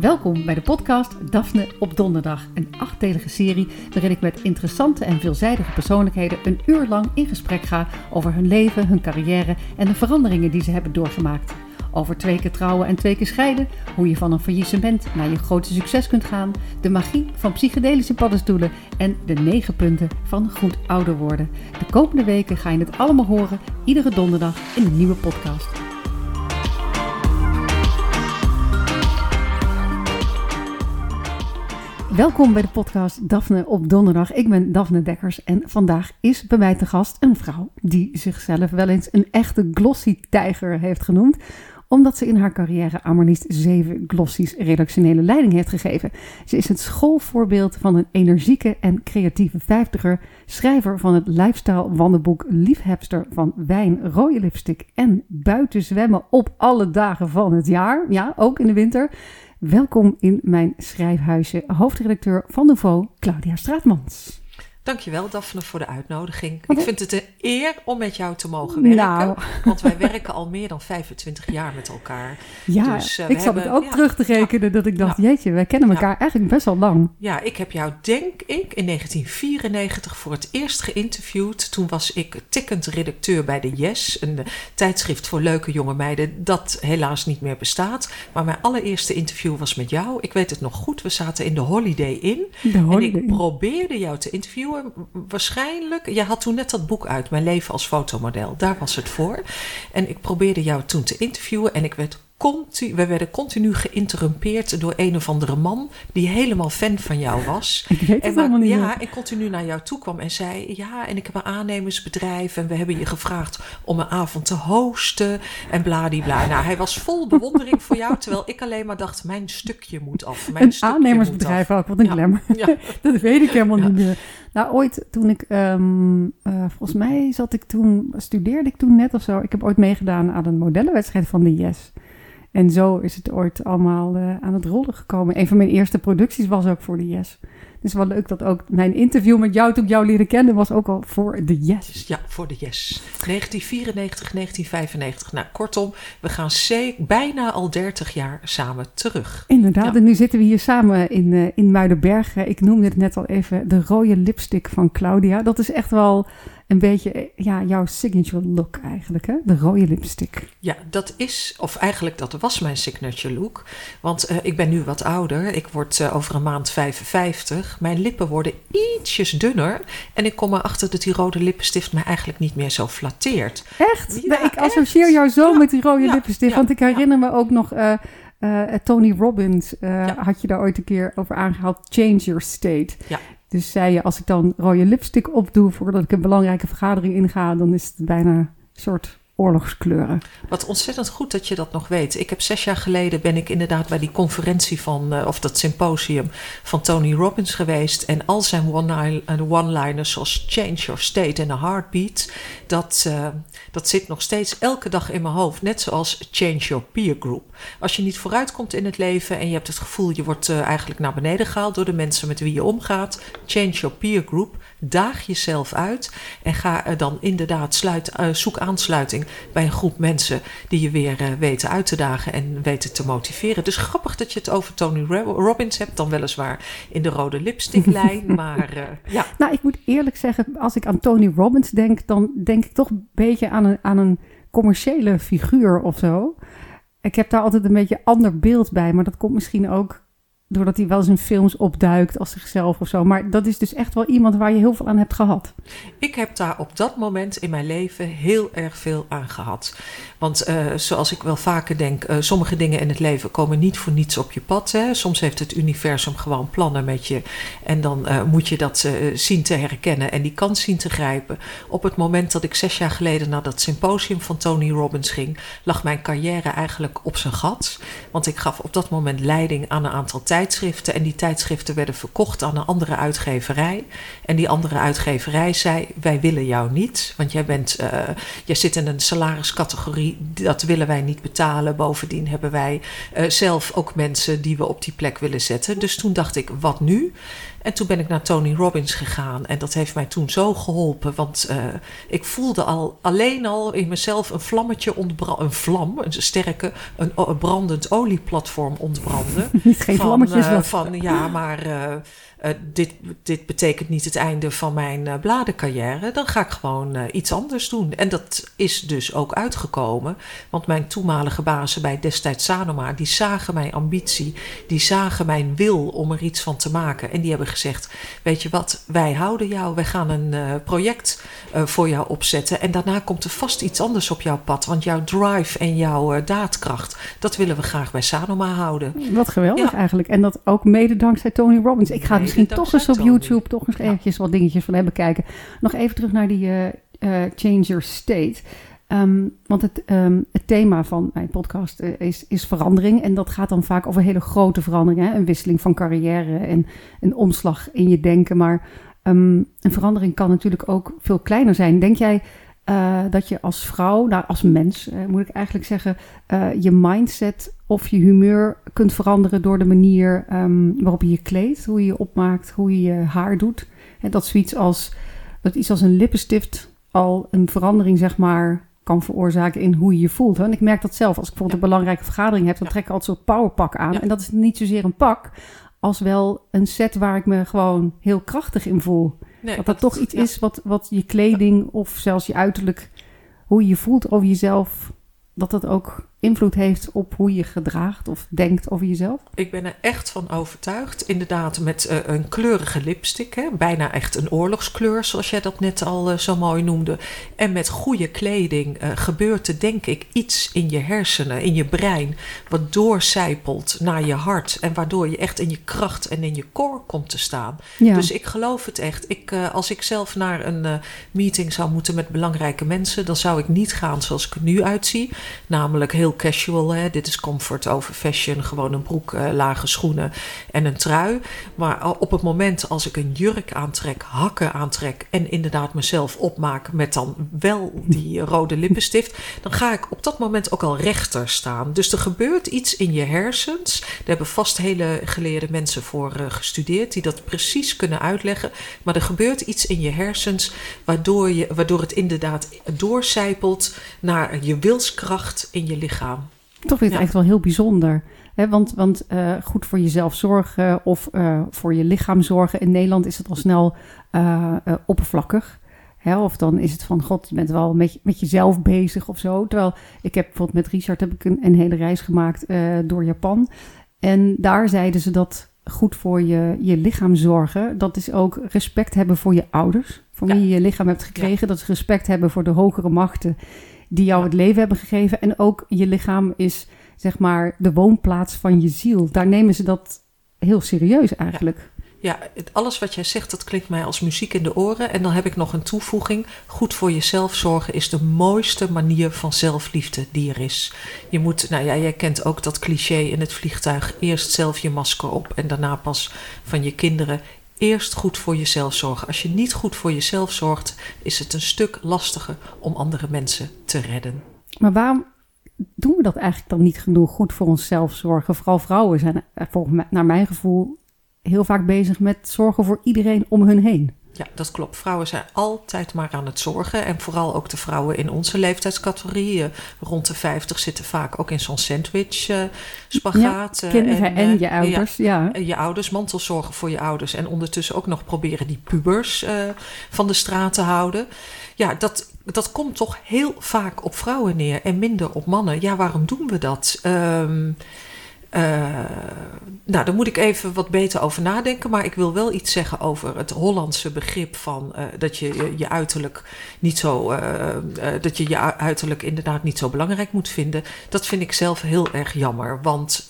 Welkom bij de podcast Daphne op Donderdag, een achtdelige serie waarin ik met interessante en veelzijdige persoonlijkheden een uur lang in gesprek ga over hun leven, hun carrière en de veranderingen die ze hebben doorgemaakt. Over twee keer trouwen en twee keer scheiden, hoe je van een faillissement naar je grote succes kunt gaan, de magie van psychedelische paddenstoelen en de negen punten van goed ouder worden. De komende weken ga je het allemaal horen, iedere donderdag in een nieuwe podcast. Welkom bij de podcast Daphne op donderdag. Ik ben Daphne Dekkers en vandaag is bij mij te gast een vrouw die zichzelf wel eens een echte glossy tijger heeft genoemd omdat ze in haar carrière aan maar liefst zeven glossies redactionele leiding heeft gegeven. Ze is het schoolvoorbeeld van een energieke en creatieve vijftiger, schrijver van het lifestyle wandelboek Liefhebster van wijn, rode lipstick en buiten zwemmen op alle dagen van het jaar. Ja, ook in de winter. Welkom in mijn schrijfhuisje, hoofdredacteur van Nouveau, Claudia Straatmans. Dankjewel Daphne voor de uitnodiging. Ik vind het een eer om met jou te mogen werken. Nou. Want wij werken al meer dan 25 jaar met elkaar. Ja, dus, uh, ik zat het ook terug te rekenen dat ik dacht, jeetje, wij kennen elkaar eigenlijk best wel lang. Ja, ik heb jou denk ik in 1994 voor het eerst geïnterviewd. Toen was ik tikkend redacteur bij de Yes, een tijdschrift voor leuke jonge meiden dat helaas niet meer bestaat. Maar mijn allereerste interview was met jou. Ik weet het nog goed, we zaten in de Holiday Inn. De holiday. En ik probeerde jou te interviewen waarschijnlijk. Je had toen net dat boek uit, Mijn leven als fotomodel. Daar was het voor. En ik probeerde jou toen te interviewen en ik werd continu, we werden continu geïnterrumpeerd door een of andere man die helemaal fan van jou was. Ik weet en niet. Ja, en continu naar jou toe kwam en zei: Ja, en ik heb een aannemersbedrijf en we hebben je gevraagd om een avond te hosten en bladibla. Nou, hij was vol bewondering voor jou, terwijl ik alleen maar dacht: Mijn stukje moet af. Mijn een aannemersbedrijf ook, wat een glamour. Ja. dat weet ik helemaal niet meer. Nou, ooit toen ik, um, uh, volgens mij zat ik toen, studeerde ik toen net of zo. Ik heb ooit meegedaan aan een modellenwedstrijd van de Yes. En zo is het ooit allemaal uh, aan het rollen gekomen. Een van mijn eerste producties was ook voor de Yes. Dus wel leuk dat ook mijn interview met jou toen ik jou leren kennen was ook al voor de Yes. Ja, voor de Yes. 1994, 1995. Nou, kortom, we gaan bijna al 30 jaar samen terug. Inderdaad, en nu zitten we hier samen in, uh, in Muidenberg. Ik noemde het net al even, de rode lipstick van Claudia. Dat is echt wel een beetje eh, ja, jouw signature look eigenlijk, hè? De rode lipstick. Ja, dat is, of eigenlijk dat was mijn signature look. Want uh, ik ben nu wat ouder. Ik word uh, over een maand 55. Mijn lippen worden ietsjes dunner. En ik kom erachter dat die rode lippenstift me eigenlijk niet meer zo flatteert. Echt? Ja, ik associeer echt? jou zo ja, met die rode ja, lippenstift. want ik herinner me ook nog... Uh, Tony Robbins had je daar ooit een keer over aangehaald. Change your state. Ja. Dus zei je, als ik dan rode lipstick opdoe voordat ik een belangrijke vergadering inga, dan is het bijna een soort oorlogskleuren. Wat ontzettend goed dat je dat nog weet. Ik heb zes jaar geleden ben ik inderdaad bij die conferentie van, uh, of dat symposium van Tony Robbins geweest. En al zijn one-liners zoals change your state in a heartbeat, dat, uh, dat zit nog steeds elke dag in mijn hoofd. Net zoals change your peer group. Als je niet vooruit komt in het leven en je hebt het gevoel je wordt uh, eigenlijk naar beneden gehaald door de mensen met wie je omgaat, change your peer group. Daag jezelf uit en ga dan inderdaad sluit, zoek aansluiting bij een groep mensen die je weer uh, weten uit te dagen en weten te motiveren. Dus grappig dat je het over Tony Robbins hebt, dan weliswaar in de rode lipsticklijn, maar uh, ja. Nou, ik moet eerlijk zeggen, als ik aan Tony Robbins denk, dan denk ik toch een beetje aan een, aan een commerciële figuur of zo. Ik heb daar altijd een beetje ander beeld bij, maar dat komt misschien ook doordat hij wel eens in films opduikt als zichzelf of zo. Maar dat is dus echt wel iemand waar je heel veel aan hebt gehad. Ik heb daar op dat moment in mijn leven heel erg veel aan gehad. Want uh, zoals ik wel vaker denk, uh, sommige dingen in het leven komen niet voor niets op je pad. Hè. Soms heeft het universum gewoon plannen met je. En dan uh, moet je dat zien te herkennen en die kans zien te grijpen. Op het moment dat ik zes jaar geleden naar dat symposium van Tony Robbins ging, lag mijn carrière eigenlijk op zijn gat. Want ik gaf op dat moment leiding aan een aantal tijd tijdschriften. En die tijdschriften werden verkocht aan een andere uitgeverij. En die andere uitgeverij zei: Wij willen jou niet. Want jij, bent, uh, jij zit in een salariscategorie. Dat willen wij niet betalen. Bovendien hebben wij uh, zelf ook mensen die we op die plek willen zetten. Dus toen dacht ik: Wat nu? En toen ben ik naar Tony Robbins gegaan. En dat heeft mij toen zo geholpen. Want uh, ik voelde al alleen al in mezelf een vlammetje ontbranden. Een vlam, een sterke, een, een brandend olieplatform ontbranden. Niet geen van, vlammetjes. uh, van ja, maar uh, dit, dit betekent niet het einde van mijn bladencarrière. Dan ga ik gewoon iets anders doen. En dat is dus ook uitgekomen. Want mijn toenmalige bazen bij destijds Sanoma, die zagen mijn ambitie. Die zagen mijn wil om er iets van te maken. En die hebben gezegd: Weet je wat, wij houden jou. Wij gaan een uh, project uh, voor jou opzetten. En daarna komt er vast iets anders op jouw pad. Want jouw drive en jouw uh, daadkracht, dat willen we graag bij Sanoma houden. Wat geweldig ja. eigenlijk. En dat ook mede dankzij Tony Robbins. Ik ga mede misschien toch eens op Tony. YouTube toch eens ja. eventjes wat dingetjes van hem bekijken. Nog even terug naar die Change Your State. Um, want het, um, het, thema van mijn podcast uh, is, is, verandering. En dat gaat dan vaak over hele grote veranderingen. Hè? Een wisseling van carrière en een omslag in je denken. Maar um, een verandering kan natuurlijk ook veel kleiner zijn. Denk jij uh, dat je als vrouw, nou als mens uh, moet ik eigenlijk zeggen, je mindset of je humeur kunt veranderen door de manier waarop je je kleedt, hoe je je opmaakt, hoe je je haar doet? En dat zoiets als, dat iets als een lippenstift al een verandering zeg maar kan veroorzaken in hoe je je voelt. En ik merk dat zelf. Als ik bijvoorbeeld een belangrijke vergadering heb, dan trek ik altijd zo'n powerpak aan. En dat is niet zozeer een pak, als wel een set waar ik me gewoon heel krachtig in voel. Nee, dat dat, toch iets is wat, wat je kleding of zelfs je uiterlijk, hoe je je voelt over jezelf, dat dat ook invloed heeft op hoe je gedraagt of denkt over jezelf? Ik ben er echt van overtuigd. Inderdaad, met uh, een kleurige lipstick. Hè? Bijna echt een oorlogskleur, zoals jij dat net al uh, zo mooi noemde. En met goede kleding uh, gebeurt er, denk ik, iets in je hersenen, in je brein. Wat doorcijpelt naar je hart. En waardoor je echt in je kracht en in je core komt te staan. Ja. Dus ik geloof het echt. Ik, als ik zelf naar een meeting zou moeten met belangrijke mensen, dan zou ik niet gaan zoals ik er nu uitzie. Namelijk heel casual. Hè? Dit is comfort over fashion. Gewoon een broek, uh, lage schoenen en een trui. Maar op het moment als ik een jurk aantrek, hakken aantrek en inderdaad mezelf opmaak met dan wel die rode lippenstift, dan ga ik op dat moment ook al rechter staan. Dus er gebeurt iets in je hersens. Daar hebben vast hele geleerde mensen voor uh, gestudeerd die dat precies kunnen uitleggen. Maar er gebeurt iets in je hersens waardoor, je, waardoor het inderdaad doorcijpelt naar je wilskracht in je lichaam. Toch vind ik het echt wel heel bijzonder. Want want uh, goed voor jezelf zorgen of uh, voor je lichaam zorgen. In Nederland is het al snel uh, oppervlakkig. Of dan is het van, god, je bent wel met, met jezelf bezig of zo. Terwijl ik heb bijvoorbeeld met Richard heb ik een, een hele reis gemaakt door Japan. En daar zeiden ze dat goed voor je, je lichaam zorgen. Dat is ook respect hebben voor je ouders. Voor wie ja. je je lichaam hebt gekregen. Ja. Dat is respect hebben voor de hogere machten die jou het leven hebben gegeven. En ook je lichaam is zeg maar de woonplaats van je ziel. Daar nemen ze dat heel serieus eigenlijk. Ja. Ja, alles wat jij zegt, dat klinkt mij als muziek in de oren. En dan heb ik nog een toevoeging. Goed voor jezelf zorgen is de mooiste manier van zelfliefde die er is. Je moet, nou ja, jij kent ook dat cliché in het vliegtuig. Eerst zelf je masker op en daarna pas van je kinderen eerst goed voor jezelf zorgen. Als je niet goed voor jezelf zorgt, is het een stuk lastiger om andere mensen te redden. Maar waarom doen we dat eigenlijk dan niet genoeg goed voor onszelf zorgen? Vooral vrouwen zijn volgens mij, naar mijn gevoel heel vaak bezig met zorgen voor iedereen om hun heen. Ja, dat klopt. Vrouwen zijn altijd maar aan het zorgen. En vooral ook de vrouwen in onze leeftijdscategorie. Uh, rond de 50 zitten vaak ook in zo'n sandwich uh, spagaat. Ja, kinderen en, en, je ouders. Ja, ja. Je ouders, mantelzorgen voor je ouders. En ondertussen ook nog proberen die pubers uh, van de straat te houden. Ja, dat, dat komt toch heel vaak op vrouwen neer en minder op mannen. Ja, waarom doen we dat? Um, nou, daar moet ik even wat beter over nadenken. Maar ik wil wel iets zeggen over het Hollandse begrip van uh, dat je je, uiterlijk niet zo. Uh, dat je je uiterlijk inderdaad niet zo belangrijk moet vinden. Dat vind ik zelf heel erg jammer. Want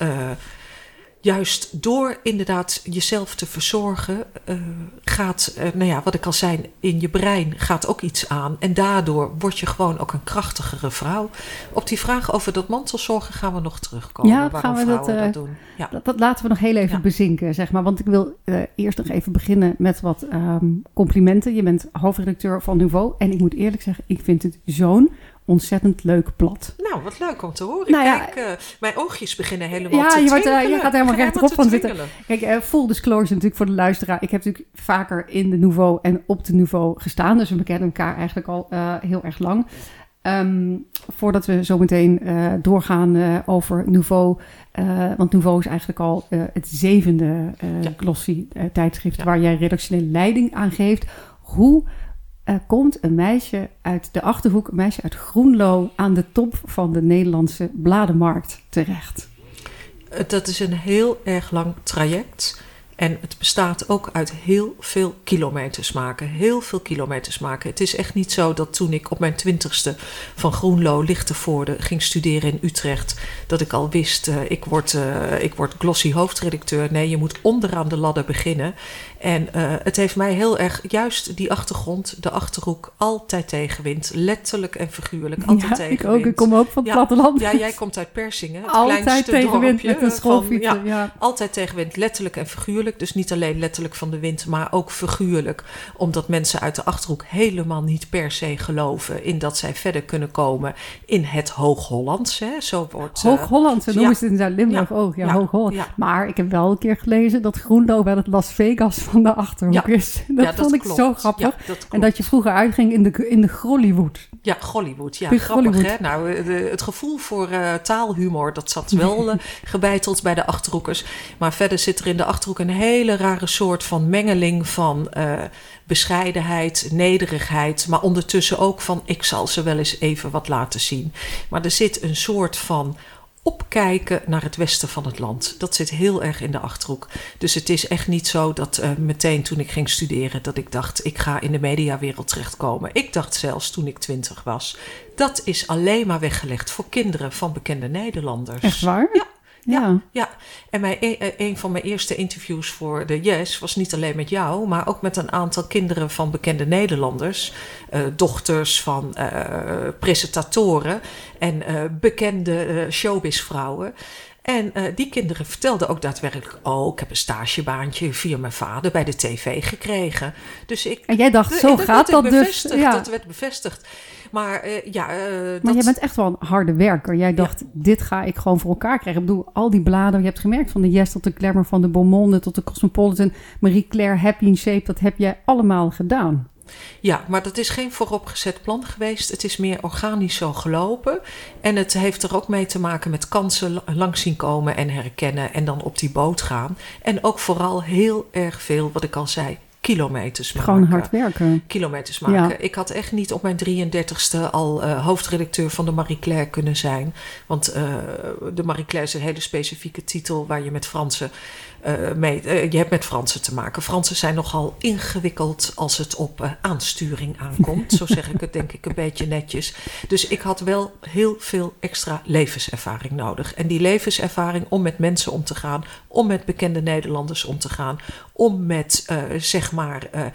juist door inderdaad jezelf te verzorgen, uh, gaat, uh, nou ja, wat ik al zei, in je brein gaat ook iets aan. En daardoor word je gewoon ook een krachtigere vrouw. Op die vraag over dat mantelzorgen gaan we nog terugkomen. Ja, gaan we dat, uh, dat, doen. Ja. Dat, dat, laten we nog heel even ja. bezinken, zeg maar. Want ik wil eerst nog even beginnen met wat um, complimenten. Je bent hoofdredacteur van Nouveau. En ik moet eerlijk zeggen, ik vind het zo'n ontzettend leuk plat. Nou, wat leuk om te horen. Nou ja, Kijk, uh, mijn oogjes beginnen helemaal ja, te je, wordt, uh, je gaat helemaal rechtop van zitten. Kijk, uh, full disclosure natuurlijk voor de luisteraar. Ik heb natuurlijk vaker in de Nouveau en op de Nouveau gestaan. Dus we kennen elkaar eigenlijk al heel erg lang. Um, voordat we zo meteen doorgaan over Nouveau. want Nouveau is eigenlijk al het zevende ja. glossy tijdschrift... Ja. waar jij redactionele leiding aan geeft. Hoe komt een meisje uit de Achterhoek, een meisje uit Groenlo, aan de top van de Nederlandse bladenmarkt terecht? Dat is een heel erg lang traject. En het bestaat ook uit heel veel kilometers maken. Heel veel kilometers maken. Het is echt niet zo dat toen ik op mijn twintigste van Groenlo Lichtenvoorde ging studeren in Utrecht, dat ik al wist, uh, ik, word, uh, ik word glossy hoofdredacteur. Nee, je moet onderaan de ladder beginnen. En uh, het heeft mij heel erg, juist die achtergrond, de achterhoek, altijd tegenwind. Letterlijk en figuurlijk, altijd ja, tegenwind. Ik ook, ik kom ook van het ja, platteland. Ja, jij komt uit Persingen, het altijd kleinste tegenwind met een schoolfiets. Ja, Altijd tegenwind, letterlijk en figuurlijk. Dus niet alleen letterlijk van de wind, maar ook figuurlijk. Omdat mensen uit de Achterhoek helemaal niet per se geloven... in dat zij verder kunnen komen in het Hoog-Hollands. Zo wordt... Hoog-Holland, zo noemen ze het in Zuid-Limburg ook. Ja, Hoog-Holland. Maar ik heb wel een keer gelezen dat Groenlo wel het Las Vegas van de Achterhoek is. Dat ja, vond ik klopt. zo grappig. Ja, dat en dat je vroeger uitging in de, in de Grollywood. Ja, Gollywood. Ja, grappig Hollywood. hè. Nou, de, het gevoel voor uh, taalhumor, dat zat wel uh, gebeiteld bij de Achterhoekers. Maar verder zit er in de Achterhoek een hele rare soort van mengeling van uh, bescheidenheid, nederigheid. Maar ondertussen ook van, ik zal ze wel eens even wat laten zien. Maar er zit een soort van opkijken naar het westen van het land. Dat zit heel erg in de achterhoek. Dus het is echt niet zo dat uh, meteen toen ik ging studeren, dat ik dacht, ik ga in de mediawereld terechtkomen. Ik dacht zelfs toen ik twintig was, dat is alleen maar weggelegd voor kinderen van bekende Nederlanders. Echt waar? Ja. Ja, ja. en mijn, een van mijn eerste interviews voor de Yes was niet alleen met jou, maar ook met een aantal kinderen van bekende Nederlanders, uh, dochters van uh, presentatoren en uh, bekende showbizvrouwen. En uh, die kinderen vertelden ook daadwerkelijk: Oh, ik heb een stagebaantje via mijn vader bij de tv gekregen. Dus ik, en jij dacht, zo dat gaat dat dus. Ja. Dat werd bevestigd. Maar uh, ja. Uh, maar dat... jij bent echt wel een harde werker. Jij dacht, ja. dit ga ik gewoon voor elkaar krijgen. Ik bedoel, al die bladen, je hebt gemerkt van de Yes tot de Glamour, van de Beaumonde tot de Cosmopolitan, Marie Claire, Happy in Shape, dat heb jij allemaal gedaan. Ja, maar dat is geen vooropgezet plan geweest. Het is meer organisch zo gelopen. En het heeft er ook mee te maken met kansen langs zien komen en herkennen. En dan op die boot gaan. En ook vooral heel erg veel, wat ik al zei, kilometers maken. Gewoon hard werken. Kilometers maken. Ja. Ik had echt niet op mijn 33ste al uh, hoofdredacteur van de Marie Claire kunnen zijn. Want uh, de Marie Claire is een hele specifieke titel waar je met Fransen mee... je hebt met Fransen te maken. Fransen zijn nogal ingewikkeld als het op aansturing aankomt. Zo zeg ik het denk ik een beetje netjes. Dus ik had wel heel veel extra levenservaring nodig. En die levenservaring om met mensen om te gaan. Om met bekende Nederlanders om te gaan. Om met, zeg maar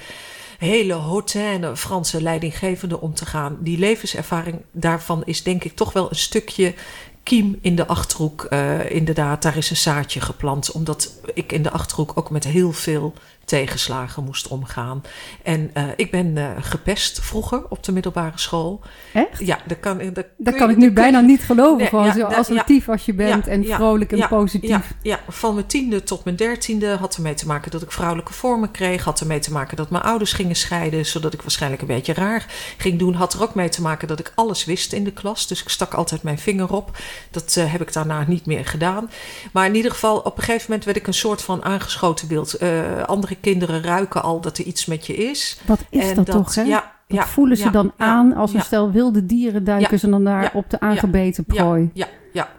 hele hautaine Franse leidinggevende om te gaan. Die levenservaring daarvan is denk ik toch wel een stukje kiem in de Achterhoek. Uh, inderdaad, daar is een zaadje geplant. Omdat ik in de Achterhoek ook met heel veel tegenslagen moest omgaan. En uh, ik ben uh, gepest vroeger op de middelbare school. Echt? Ja, dat kan, dat dat kan ik nu bijna niet geloven. Nee, gewoon ja, zo assertief ja, als je bent ja, en vrolijk en positief. Ja, ja, van mijn tiende tot mijn dertiende had ermee te maken dat ik vrouwelijke vormen kreeg. Had ermee te maken dat mijn ouders gingen scheiden, zodat ik waarschijnlijk een beetje raar ging doen. Had er ook mee te maken dat ik alles wist in de klas. Dus ik stak altijd mijn vinger op. Dat uh, heb ik daarna niet meer gedaan. Maar in ieder geval, op een gegeven moment werd ik een soort van aangeschoten beeld. Uh, andere kinderen ruiken al dat er iets met je is. Wat is en dat, dat toch, hè? Ja, ja, voelen ze dan aan als een stel wilde dieren duiken ze dan daar op de aangebeten prooi. Ja, ja,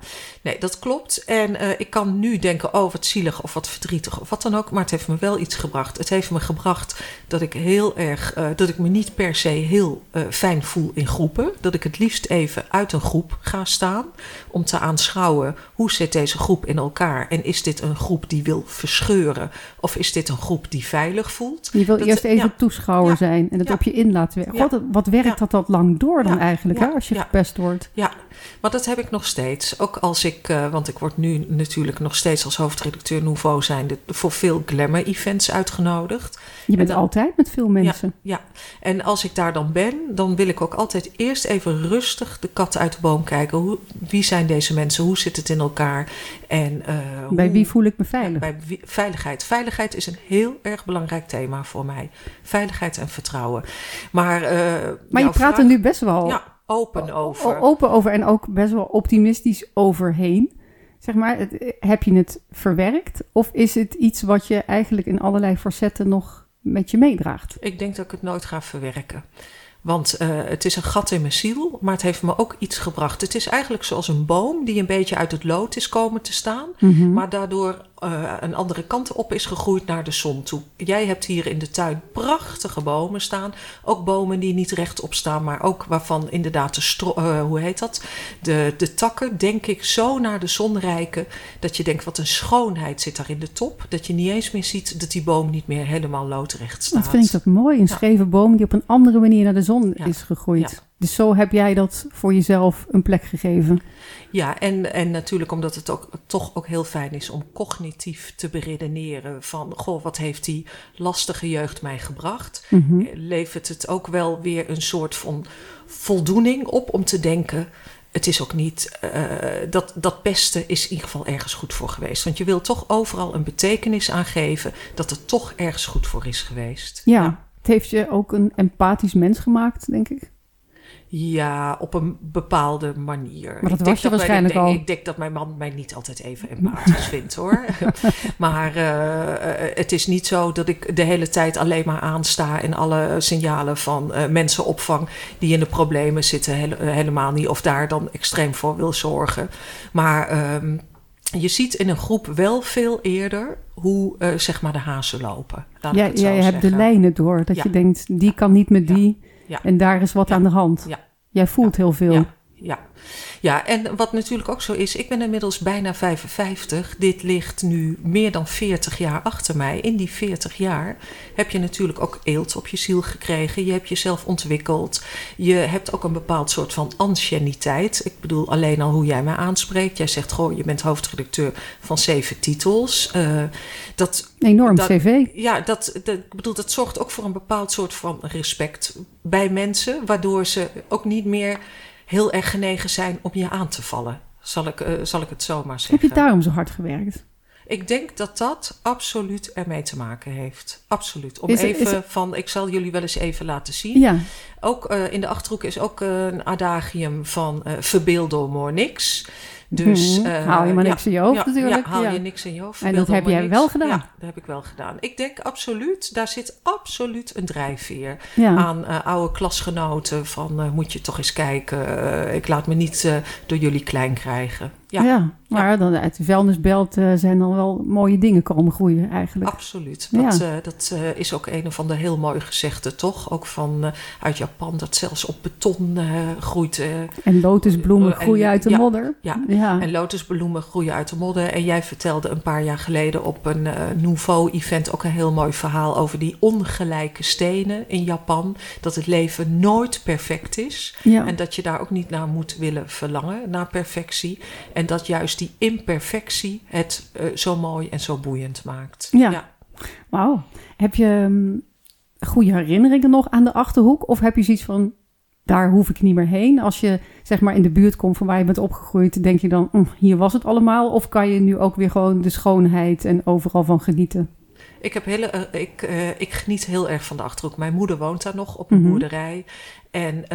Nee, dat klopt. En uh, ik kan nu denken, oh wat zielig of wat verdrietig of wat dan ook. Maar het heeft me wel iets gebracht. Het heeft me gebracht dat ik heel erg, uh, dat ik me niet per se heel uh, fijn voel in groepen. Dat ik het liefst even uit een groep ga staan. Om te aanschouwen hoe zit deze groep in elkaar. En is dit een groep die wil verscheuren? Of is dit een groep die veilig voelt? Je wil dat, eerst even ja, toeschouwer ja, zijn en het ja, op je in laten werken. God, wat werkt dat dat lang door dan eigenlijk hè, als je gepest wordt? Ja, maar dat heb ik nog steeds. Ook als ik, uh, want ik word nu natuurlijk nog steeds als hoofdredacteur Nouveau zijnde voor veel glamour-events uitgenodigd. Je bent dan, altijd met veel mensen. Ja, ja, en als ik daar dan ben, dan wil ik ook altijd eerst even rustig de kat uit de boom kijken. Hoe, wie zijn deze mensen? Hoe zit het in elkaar? En, uh, bij hoe, wie voel ik me veilig? Bij wie, veiligheid. Veiligheid is een heel erg belangrijk thema voor mij. Veiligheid en vertrouwen. Maar, uh, maar je praat vraag, er nu best wel ja, open over. Open over en ook best wel optimistisch overheen. Zeg maar, het, heb je het verwerkt? Of is het iets wat je eigenlijk in allerlei facetten nog met je meedraagt? Ik denk dat ik het nooit ga verwerken. Want uh, het is een gat in mijn ziel, maar het heeft me ook iets gebracht. Het is eigenlijk zoals een boom die een beetje uit het lood is komen te staan, mm -hmm. maar daardoor uh, een andere kant op is gegroeid naar de zon toe. Jij hebt hier in de tuin prachtige bomen staan. Ook bomen die niet rechtop staan, maar ook waarvan inderdaad de stro uh, hoe heet dat? De, de takken, denk ik, zo naar de zon reiken. Dat je denkt, wat een schoonheid zit daar in de top. Dat je niet eens meer ziet dat die boom niet meer helemaal loodrecht staat. Dat vind ik dat mooi. Een scheve ja. boom die op een andere manier naar de zon ja. is gegroeid. Ja. Dus zo heb jij dat voor jezelf een plek gegeven. Ja, en, en natuurlijk omdat het ook, toch ook heel fijn is om cognitief te beredeneren van, goh, wat heeft die lastige jeugd mij gebracht? Mm -hmm. Levert het ook wel weer een soort van voldoening op om te denken, het is ook niet, uh, dat, dat pesten is in ieder geval ergens goed voor geweest. Want je wil toch overal een betekenis aangeven dat het toch ergens goed voor is geweest. Ja, ja. het heeft je ook een empathisch mens gemaakt, denk ik. Ja, op een bepaalde manier. Maar dat ik was je waarschijnlijk mijn, al. Ik, denk dat mijn man mij niet altijd even empathisch vindt hoor. maar uh, het is niet zo dat ik de hele tijd alleen maar aansta en alle signalen van uh, mensen opvang die in de problemen zitten hele, helemaal niet. Of daar dan extreem voor wil zorgen. Maar um, je ziet in een groep wel veel eerder hoe uh, zeg maar de hazen lopen. Laat ja, jij hebt de lijnen door. Dat ja. je denkt, die kan niet met die. Ja. En daar is wat aan de hand. Ja. Jij voelt heel veel. Ja. ja. En wat natuurlijk ook zo is, ik ben inmiddels bijna 55. Dit ligt nu meer dan 40 jaar achter mij. In die 40 jaar heb je natuurlijk ook eelt op je ziel gekregen. Je hebt jezelf ontwikkeld. Je hebt ook een bepaald soort van anciëniteit. Ik bedoel alleen al hoe jij mij aanspreekt. Jij zegt, goh, je bent hoofdredacteur van zeven titels. Uh, dat, Enorm dat, cv. Ja, dat, dat, ik bedoel, dat zorgt ook voor een bepaald soort van respect bij mensen. Waardoor ze ook niet meer heel erg genegen zijn om je aan te vallen. Zal ik, uh, zal ik het zomaar zeggen. Heb je daarom zo hard gewerkt? Ik denk dat dat absoluut ermee te maken heeft. Absoluut. Om is, even is, van, ik zal jullie wel eens even laten zien. Ja. Ook uh, in de achterhoek is ook een adagium van uh, verbeel door maar niks. Dus, mm -hmm. uh, haal je maar niks ja, in je hoofd ja, natuurlijk. Ja, haal je niks in je hoofd. En dat heb jij niks. wel gedaan. Ja, dat heb ik wel gedaan. Ik denk absoluut, daar zit absoluut een drijfveer aan uh, oude klasgenoten. Van uh, moet je toch eens kijken, ik laat me niet door jullie klein krijgen. Ja, ja maar dan uit de vuilnisbelt zijn dan wel mooie dingen komen groeien eigenlijk. Absoluut. Dat, dat is ook een van de heel mooie gezegden, toch? Ook van uit Japan, dat zelfs op beton groeit. en lotusbloemen groeien uit de modder. Ja, en lotusbloemen groeien uit de modder. En jij vertelde een paar jaar geleden op een Nouveau-event ook een heel mooi verhaal over die ongelijke stenen in Japan. Dat het leven nooit perfect is. En dat je daar ook niet naar moet willen verlangen, naar perfectie. En dat juist die imperfectie het uh, zo mooi en zo boeiend maakt. Ja. ja. Wauw. Heb je um, goede herinneringen nog aan de achterhoek? Of heb je zoiets van daar hoef ik niet meer heen. Als je zeg maar in de buurt komt van waar je bent opgegroeid, denk je dan, mm, hier was het allemaal. Of kan je nu ook weer gewoon de schoonheid en overal van genieten? Ik, heb hele, uh, ik, uh, ik geniet heel erg van de achterhoek. Mijn moeder woont daar nog op een Mhm. mm -hmm. boerderij. En uh,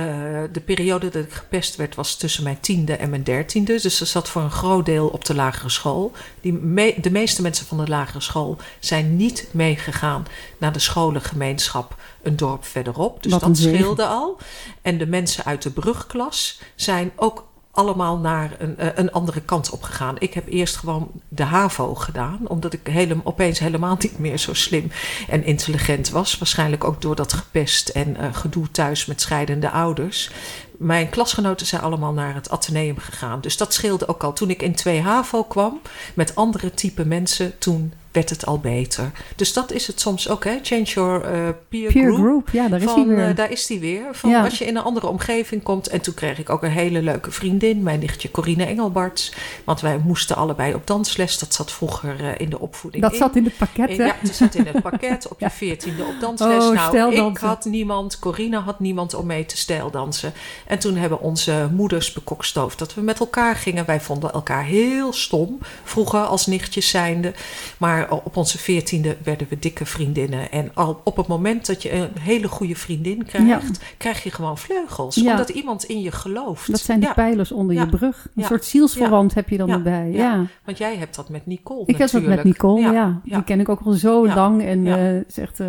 de periode dat ik gepest werd was tussen mijn tiende en mijn dertiende. Dus ze zat voor een groot deel op de lagere school. Die me de meeste mensen van de lagere school zijn niet meegegaan naar de scholengemeenschap een dorp verderop. Dus dat scheelde al. En de mensen uit de brugklas zijn ook allemaal naar een, eh, een andere kant op gegaan. Ik heb eerst gewoon de HAVO gedaan, omdat ik hele, opeens helemaal niet meer zo slim en intelligent was. Waarschijnlijk ook door dat gepest en uh, gedoe thuis met scheidende ouders. Mijn klasgenoten zijn allemaal naar het Atheneum gegaan. Dus dat scheelde ook al. Toen ik in 2 HAVO kwam met andere type mensen, toen werd het al beter. Dus dat is het soms ook, hè? Change your uh, peer, peer group. group. Ja, daar is hij weer. Uh, daar is die weer. Van Ja. als je in een andere omgeving komt. En toen kreeg ik ook een hele leuke vriendin, mijn nichtje Corine Engelbarts. Want wij moesten allebei op dansles. Dat zat vroeger uh, in de opvoeding. dat in. zat in het pakket, hè? Ja, het zat in het pakket op je veertiende op dansles. Oh, nou, ik had niemand, Corine had niemand om mee te stijldansen. En toen hebben onze moeders bekokstoofd dat we met elkaar gingen. Wij vonden elkaar heel stom, vroeger als nichtjes zijnde. Maar op onze veertiende werden we dikke vriendinnen. En al op het moment dat je een hele goede vriendin krijgt, krijg je gewoon vleugels. Ja. Omdat iemand in je gelooft. Dat zijn die ja, pijlers onder je brug. Een soort zielsverwant heb je dan erbij. Ja. Want jij hebt dat met Nicole Ik heb dat met Nicole, ja. Die ken ik ook al zo lang. En Ja. eh, zegt, eh,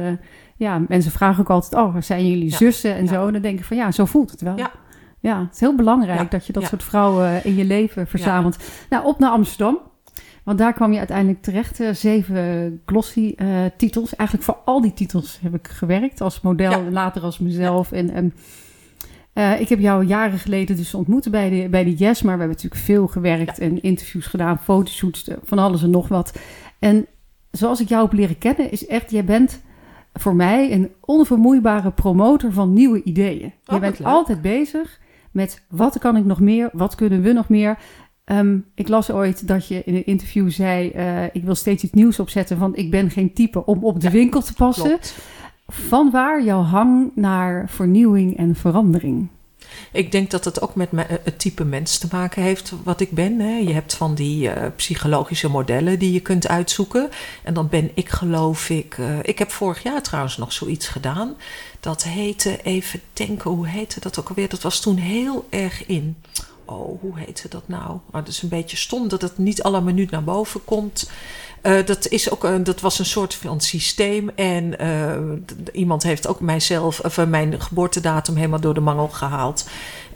ja, mensen vragen ook altijd, oh, zijn jullie zussen en zo? En dan denk ik van, ja, zo voelt het wel. Ja. Ja, het is heel belangrijk dat je dat soort vrouwen in je leven verzamelt. Nou, op naar Amsterdam. Want daar kwam je uiteindelijk terecht. eh, zeven glossy eh, titels. Eigenlijk voor al die titels heb ik gewerkt. Als model, Ja. later als mezelf. En, en eh, ik heb jou jaren geleden dus ontmoet bij de, bij de Yes. Maar we hebben natuurlijk veel gewerkt en interviews gedaan. Fotoshoots, van alles en nog wat. En zoals ik jou heb leren kennen, is echt... Jij bent voor mij een onvermoeibare promotor van nieuwe ideeën. je wat bent leuk. altijd bezig met wat kan ik nog meer? Wat kunnen we nog meer? Ehm, ik las ooit dat je in een interview zei: eh, Ik wil steeds iets nieuws opzetten, want ik ben geen type om op de Ja, winkel te passen. Klopt. Van waar jouw hang naar vernieuwing en verandering? Ik denk dat het ook met me- het type mens te maken heeft wat ik ben. Hè. Je hebt van die eh, psychologische modellen die je kunt uitzoeken. En dan ben ik geloof ik... eh, ik heb vorig jaar trouwens nog zoiets gedaan. Dat heette, even denken, hoe heette dat ook alweer? Dat was toen heel erg in. Oh, hoe heette dat nou? Maar dat is een beetje stom dat het niet alle minuut naar boven komt. Eh, dat, is ook een, dat was een soort van systeem. En eh, iemand heeft ook mijzelf, of, eh, mijn geboortedatum helemaal door de mangel gehaald.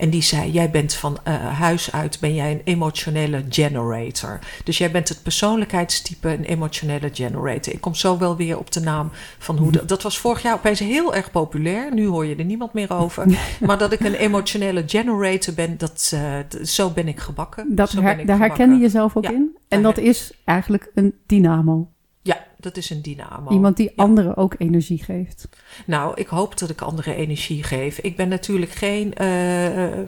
En die zei: Jij bent van eh, huis uit ben jij een emotionele generator. Dus jij bent het persoonlijkheidstype, een emotionele generator. Ik kom zo wel weer op de naam van hoe. dat- Dat was vorig jaar opeens heel erg populair. Nu hoor je er niemand meer over. Maar dat ik een emotionele generator ben, dat, eh, zo ben ik gebakken. Dat her- ben ik daar gebakken. herken je jezelf ook Ja, in. En dat is eigenlijk een dynamo. Dat is een dynamo. Iemand die Ja. anderen ook energie geeft. Nou, ik hoop dat ik anderen energie geef. Ik ben natuurlijk geen eh,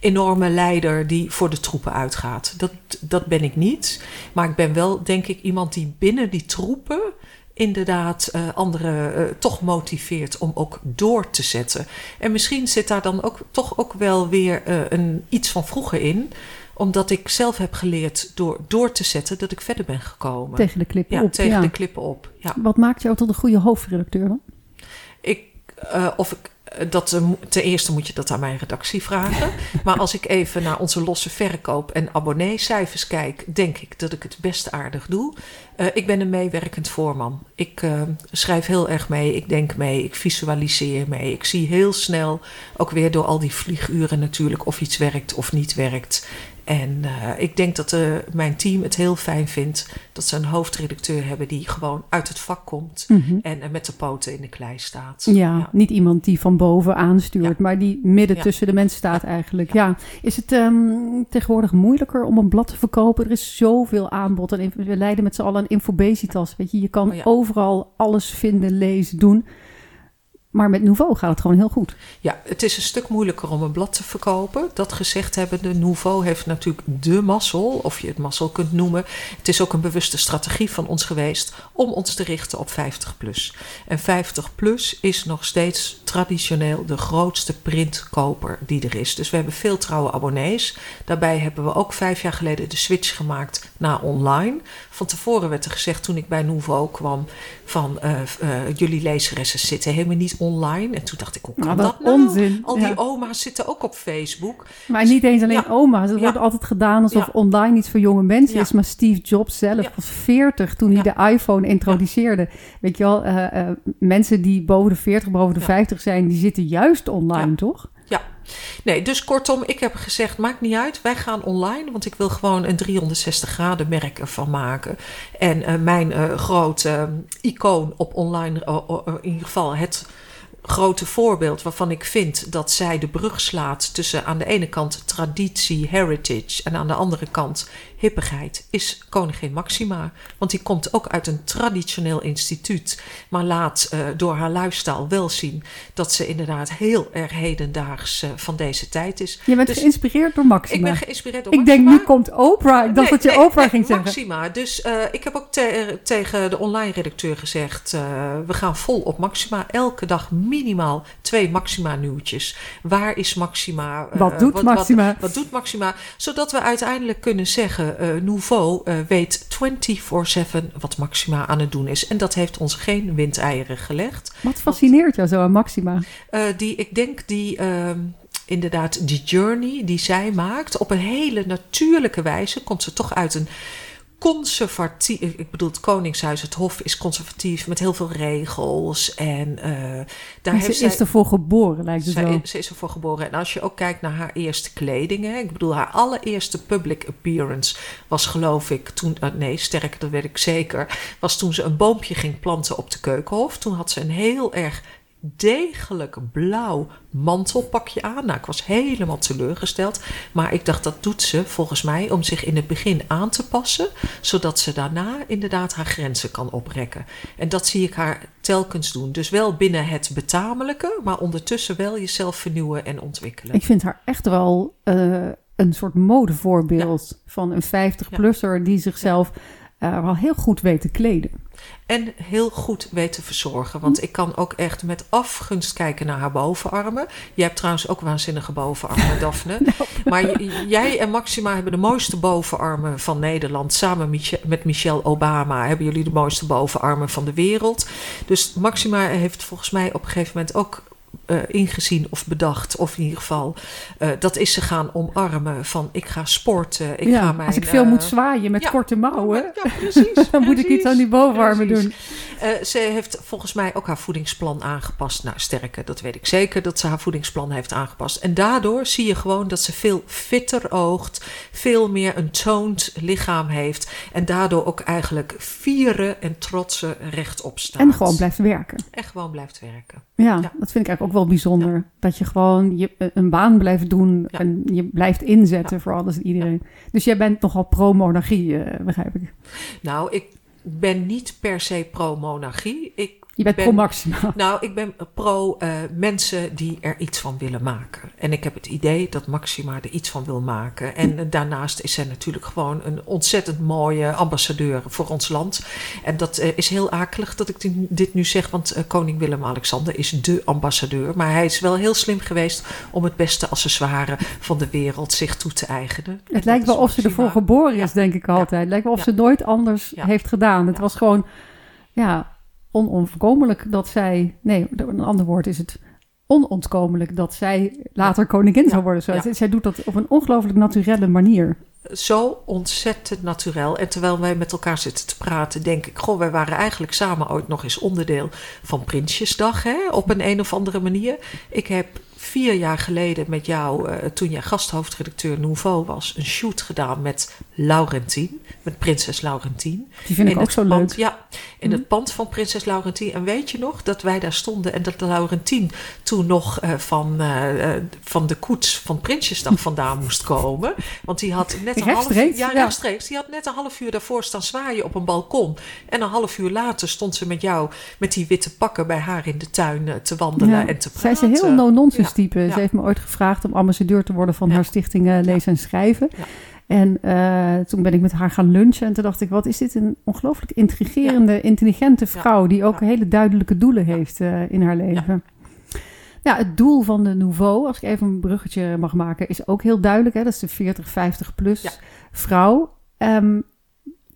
enorme leider die voor de troepen uitgaat. Dat, dat ben ik niet. Maar ik ben wel, denk ik, iemand die binnen die troepen inderdaad eh, anderen eh, toch motiveert om ook door te zetten. En misschien zit daar dan ook toch ook wel weer een, iets van vroeger in omdat ik zelf heb geleerd door door te zetten dat ik verder ben gekomen. Tegen de klippen ja, op. tegen ja. de klippen op. Ja. Wat maakt jou tot een goede hoofdredacteur dan? Ik, eh, of ik, eh, dat, eh, ten eerste moet je dat aan mijn redactie vragen. maar als ik even naar onze losse verkoop- en abonneecijfers kijk, denk ik dat ik het best aardig doe. Ik ben een meewerkend voorman. Ik schrijf heel erg mee, ik denk mee, ik visualiseer mee. Ik zie heel snel, ook weer door al die vlieguren natuurlijk, of iets werkt of niet werkt. En eh, ik denk dat eh, mijn team het heel fijn vindt dat ze een hoofdredacteur hebben die gewoon uit het vak komt Mhm. en eh, met de poten in de klei staat. Ja, niet iemand die van boven aanstuurt, Ja. maar die midden Ja. tussen de mensen staat eigenlijk. Ja. Is het ehm, tegenwoordig moeilijker om een blad te verkopen? Er is zoveel aanbod. En we leiden met z'n allen een infobesitas. Weet je, je kan Oh overal alles vinden, lezen, doen. Maar met Nouveau gaat het gewoon heel goed. Ja, het is een stuk moeilijker om een blad te verkopen. Dat gezegd hebben, de Nouveau heeft natuurlijk de mazzel, of je het mazzel kunt noemen. Het is ook een bewuste strategie van ons geweest om ons te richten op 50 plus. En 50 plus is nog steeds traditioneel de grootste printkoper die er is. Dus we hebben veel trouwe abonnees. Daarbij hebben we ook vijf jaar geleden de switch gemaakt naar online. Van tevoren werd er gezegd toen ik bij Nouveau kwam van eh, eh, jullie lezeressen zitten helemaal niet online. En toen dacht ik, hoe kan Nou, dat wat nou? onzin. Al die Ja. oma's zitten ook op Facebook. Maar niet eens alleen Ja. oma's. Het Ja. wordt altijd gedaan alsof online iets voor jonge mensen is. Maar Steve Jobs zelf was 40 toen hij de iPhone introduceerde. Weet je wel, eh, mensen die boven de 40, boven de Ja. 50 zijn, die zitten juist online, toch? Ja, nee, dus kortom, ik heb gezegd: maakt niet uit, wij gaan online, want ik wil gewoon een 360 graden merk ervan maken. En uh, mijn uh, grote uh, icoon op online, in ieder geval het grote voorbeeld waarvan ik vind dat zij de brug slaat tussen aan de ene kant traditie, heritage en aan de andere kant hippigheid, is koningin Maxima. Want die komt ook uit een traditioneel instituut, maar laat uh, door haar luistaal wel zien dat ze inderdaad heel erg hedendaags uh, van deze tijd is. Je bent dus geïnspireerd door Maxima. Ik ben geïnspireerd door ik Maxima. Ik denk, nu komt Oprah. Ik dacht nee, dat je nee, Oprah nee, ging zeggen. Maxima. Dus uh, ik heb ook te tegen de online redacteur gezegd, we gaan vol op Maxima. Elke dag minimaal twee Maxima nieuwtjes. Waar is Maxima? wat doet wat, Maxima? Wat, wat, doet Maxima? Zodat we uiteindelijk kunnen zeggen, Nouveau uh, weet 24-7 wat Maxima aan het doen is. En dat heeft ons geen windeieren gelegd. Wat fascineert jou zo aan Maxima? Die, ik denk die... inderdaad, die journey die zij maakt, op een hele natuurlijke wijze, komt ze toch uit een conservatief. Ik bedoel, het Koningshuis, het Hof is conservatief met heel veel regels. En uh, daar heeft ze is zij, ervoor geboren, lijkt het zij, wel. Ze is ervoor geboren. En als je ook kijkt naar haar eerste kledingen. Ik bedoel, haar allereerste public appearance was geloof ik toen... Uh, nee, sterker, dat weet ik zeker. Was toen ze een boompje ging planten op de Keukenhof. Toen had ze een heel erg degelijk blauw mantelpakje aan. Nou, ik was helemaal teleurgesteld. Maar ik dacht, dat doet ze volgens mij om zich in het begin aan te passen. Zodat ze daarna inderdaad haar grenzen kan oprekken. En dat zie ik haar telkens doen. Dus wel binnen het betamelijke, maar ondertussen wel jezelf vernieuwen en ontwikkelen. Ik vind haar echt wel uh, een soort modevoorbeeld ja. van een 50-plusser ja. die zichzelf uh, wel heel goed weet te kleden. En heel goed weet te verzorgen. Want ik kan ook echt met afgunst kijken naar haar bovenarmen. Jij hebt trouwens ook waanzinnige bovenarmen, Daphne. Maar jij en Maxima hebben de mooiste bovenarmen van Nederland. Samen met Michelle Obama hebben jullie de mooiste bovenarmen van de wereld. Dus Maxima heeft volgens mij op een gegeven moment ook uh, ingezien of bedacht, of in ieder geval, uh, dat is ze gaan omarmen van ik ga sporten. Ik ja, ga mijn, als ik veel moet zwaaien met ja, korte mouwen, ja, precies, dan precies, moet ik iets aan die bovenarmen doen. Ze heeft volgens mij ook haar voedingsplan aangepast. Nou, sterker, dat weet ik zeker dat ze haar voedingsplan heeft aangepast. En daardoor zie je gewoon dat ze veel fitter oogt, veel meer een toned lichaam heeft. En daardoor ook eigenlijk vieren en trotsen rechtop staat. En gewoon blijft werken. En gewoon blijft werken. Ja, ja. dat vind ik eigenlijk ook wel bijzonder. Ja. Dat je gewoon je, een baan blijft doen ja. en je blijft inzetten voor alles en iedereen. Dus jij bent nogal pro-monarchie, uh, begrijp ik. Nou, ik ben niet per se pro-monarchie. Ik je bent ben, pro-Maxima. Nou, ik ben pro uh, mensen die er iets van willen maken. En ik heb het idee dat Maxima er iets van wil maken. En uh, daarnaast is zij natuurlijk gewoon een ontzettend mooie ambassadeur voor ons land. En dat uh, is heel akelig dat ik dit nu zeg, want koning Willem-Alexander is de ambassadeur. Maar hij is wel heel slim geweest om het beste accessoire van de wereld zich toe te eigenen. Het lijkt wel of ze ervoor geboren is, ja. denk ik altijd. Het lijkt wel of ja. ze nooit anders heeft gedaan. Het was gewoon, ja onontkomelijk dat zij. Nee, een ander woord is het onontkomelijk dat zij later koningin zou worden. Zo. Zij doet dat op een ongelooflijk naturelle manier. Zo ontzettend natuurlijk. En terwijl wij met elkaar zitten te praten, denk ik: Goh, wij waren eigenlijk samen ooit nog eens onderdeel van Prinsjesdag, hè, op een een of andere manier. Ik heb vier jaar geleden met jou, uh, toen jij gasthoofdredacteur Nouveau was, een shoot gedaan met Laurentien, met prinses Laurentien. Die vind ik ook zo pand, leuk. Ja, in mm. het pand van prinses Laurentien. En weet je nog dat wij daar stonden en dat Laurentien toen nog uh, van, uh, van de koets van Prinsjesdag vandaan moest komen? Want die had net een half uur, ja, ja. rechtstreeks, die had net een half uur daarvoor staan zwaaien op een balkon. En een half uur later stond ze met jou met die witte pakken bij haar in de tuin te wandelen ja. en te praten. Zij is een heel no-nonsense Ja. type. Ze heeft me ooit gevraagd om ambassadeur te worden van haar stichting eh, Lezen en Schrijven. Ja. En eh, toen ben ik met haar gaan lunchen en toen dacht ik, wat is dit een ongelooflijk intrigerende, intelligente vrouw die ook Ja. hele duidelijke doelen heeft eh, in haar leven. Ja. het doel van de Nouveau, als ik even een bruggetje mag maken, is ook heel duidelijk. Hè? Dat is de 40, 50 plus vrouw. Ehm,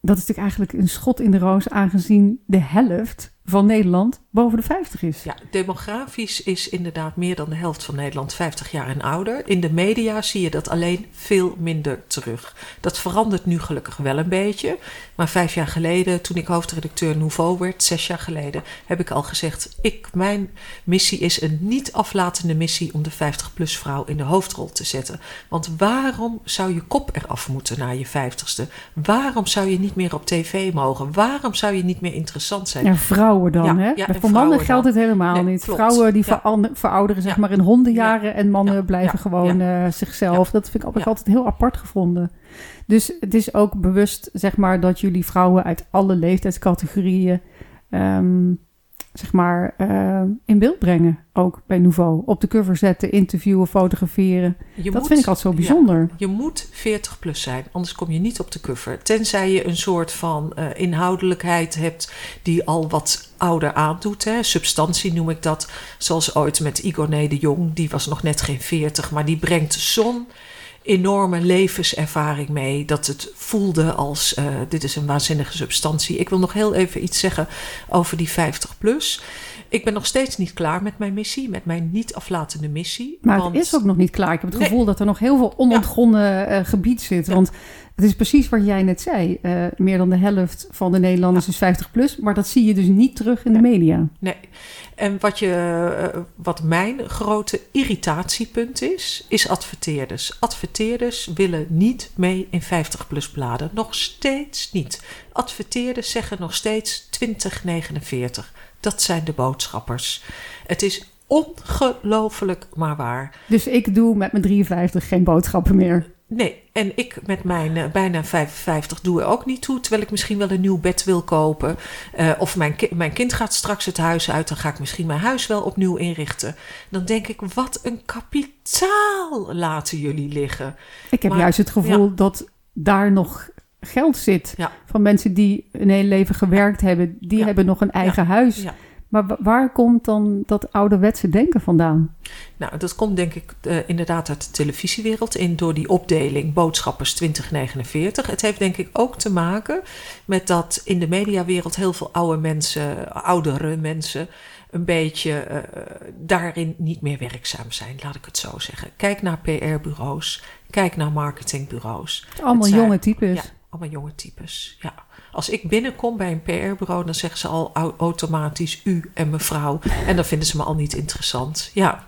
dat is natuurlijk eigenlijk een schot in de roos, aangezien de helft van Nederland boven de 50 is. Ja, demografisch is inderdaad meer dan de helft van Nederland 50 jaar en ouder. In de media zie je dat alleen veel minder terug. Dat verandert nu gelukkig wel een beetje. Maar vijf jaar geleden, toen ik hoofdredacteur Nouveau werd, zes jaar geleden, heb ik al gezegd: ik, mijn missie is een niet aflatende missie om de 50-plus vrouw in de hoofdrol te zetten. Want waarom zou je kop eraf moeten na je 50ste? Waarom zou je niet meer op tv mogen? Waarom zou je niet meer interessant zijn? Ja, vrouwen dan, Ja, hè? Voor en mannen geldt dan. het helemaal Nee, niet. klopt. Vrouwen die verouderen zeg maar in hondenjaren en mannen blijven gewoon eh, zichzelf. Dat vind ik, heb ik altijd heel apart gevonden. Dus het is ook bewust, zeg maar, dat jullie vrouwen uit alle leeftijdscategorieën, ehm, zeg maar, eh, in beeld brengen. Ook bij Nouveau. Op de cover zetten, interviewen, fotograferen. Je dat moet- vind ik altijd zo ja. bijzonder. Je moet 40 plus zijn, anders kom je niet op de cover. Tenzij je een soort van eh, inhoudelijkheid hebt die al wat ouder aandoet. Hè. Substantie noem ik dat. Zoals ooit met Igoné de Jong. Die was nog net geen 40, maar die brengt zo'n enorme levenservaring mee. Dat het voelde als eh, dit is een waanzinnige substantie. Ik wil nog heel even iets zeggen over die 50 plus. Ik ben nog steeds niet klaar met mijn missie, met mijn niet aflatende missie. Maar want- het is ook nog niet klaar. Ik heb het Nee. gevoel dat er nog heel veel onontgonnen eh, gebied zit. Ja. Want het is precies wat jij net zei. Eh, meer dan de helft van de Nederlanders is 50 plus. Maar dat zie je dus niet terug in de media. Nee. En wat, je, eh, wat mijn grote irritatiepunt is, is adverteerders. Adverteerders willen niet mee in 50-plus bladen. Nog steeds niet. Adverteerders zeggen nog steeds 2049. Dat zijn de boodschappers. Het is ongelooflijk maar waar. Dus ik doe met mijn 53 geen boodschappen meer. Nee, en ik met mijn eh, bijna 55 doe er ook niet toe. Terwijl ik misschien wel een nieuw bed wil kopen. Eh, of mijn, ki- mijn kind gaat straks het huis uit. Dan ga ik misschien mijn huis wel opnieuw inrichten. Dan denk ik, wat een kapitaal laten jullie liggen. Ik heb Maar- juist het gevoel dat daar nog geld zit. Ja. Van mensen die een heel leven gewerkt hebben. Die Ja. hebben nog een eigen huis. Maar wa- waar komt dan dat ouderwetse denken vandaan? Nou, dat komt denk ik eh, inderdaad uit de televisiewereld in door die opdeling boodschappers 2049. Het heeft denk ik ook te maken met dat in de mediawereld heel veel oude mensen, oudere mensen, een beetje eh, daarin niet meer werkzaam zijn, laat ik het zo zeggen. Kijk naar PR-bureaus, kijk naar marketingbureaus. Allemaal zijn- jonge types. Ja, allemaal jonge types. Ja. Als ik binnenkom bij een PR-bureau, dan zeggen ze al au- automatisch u en mevrouw. En dan vinden ze me al niet interessant. Ja.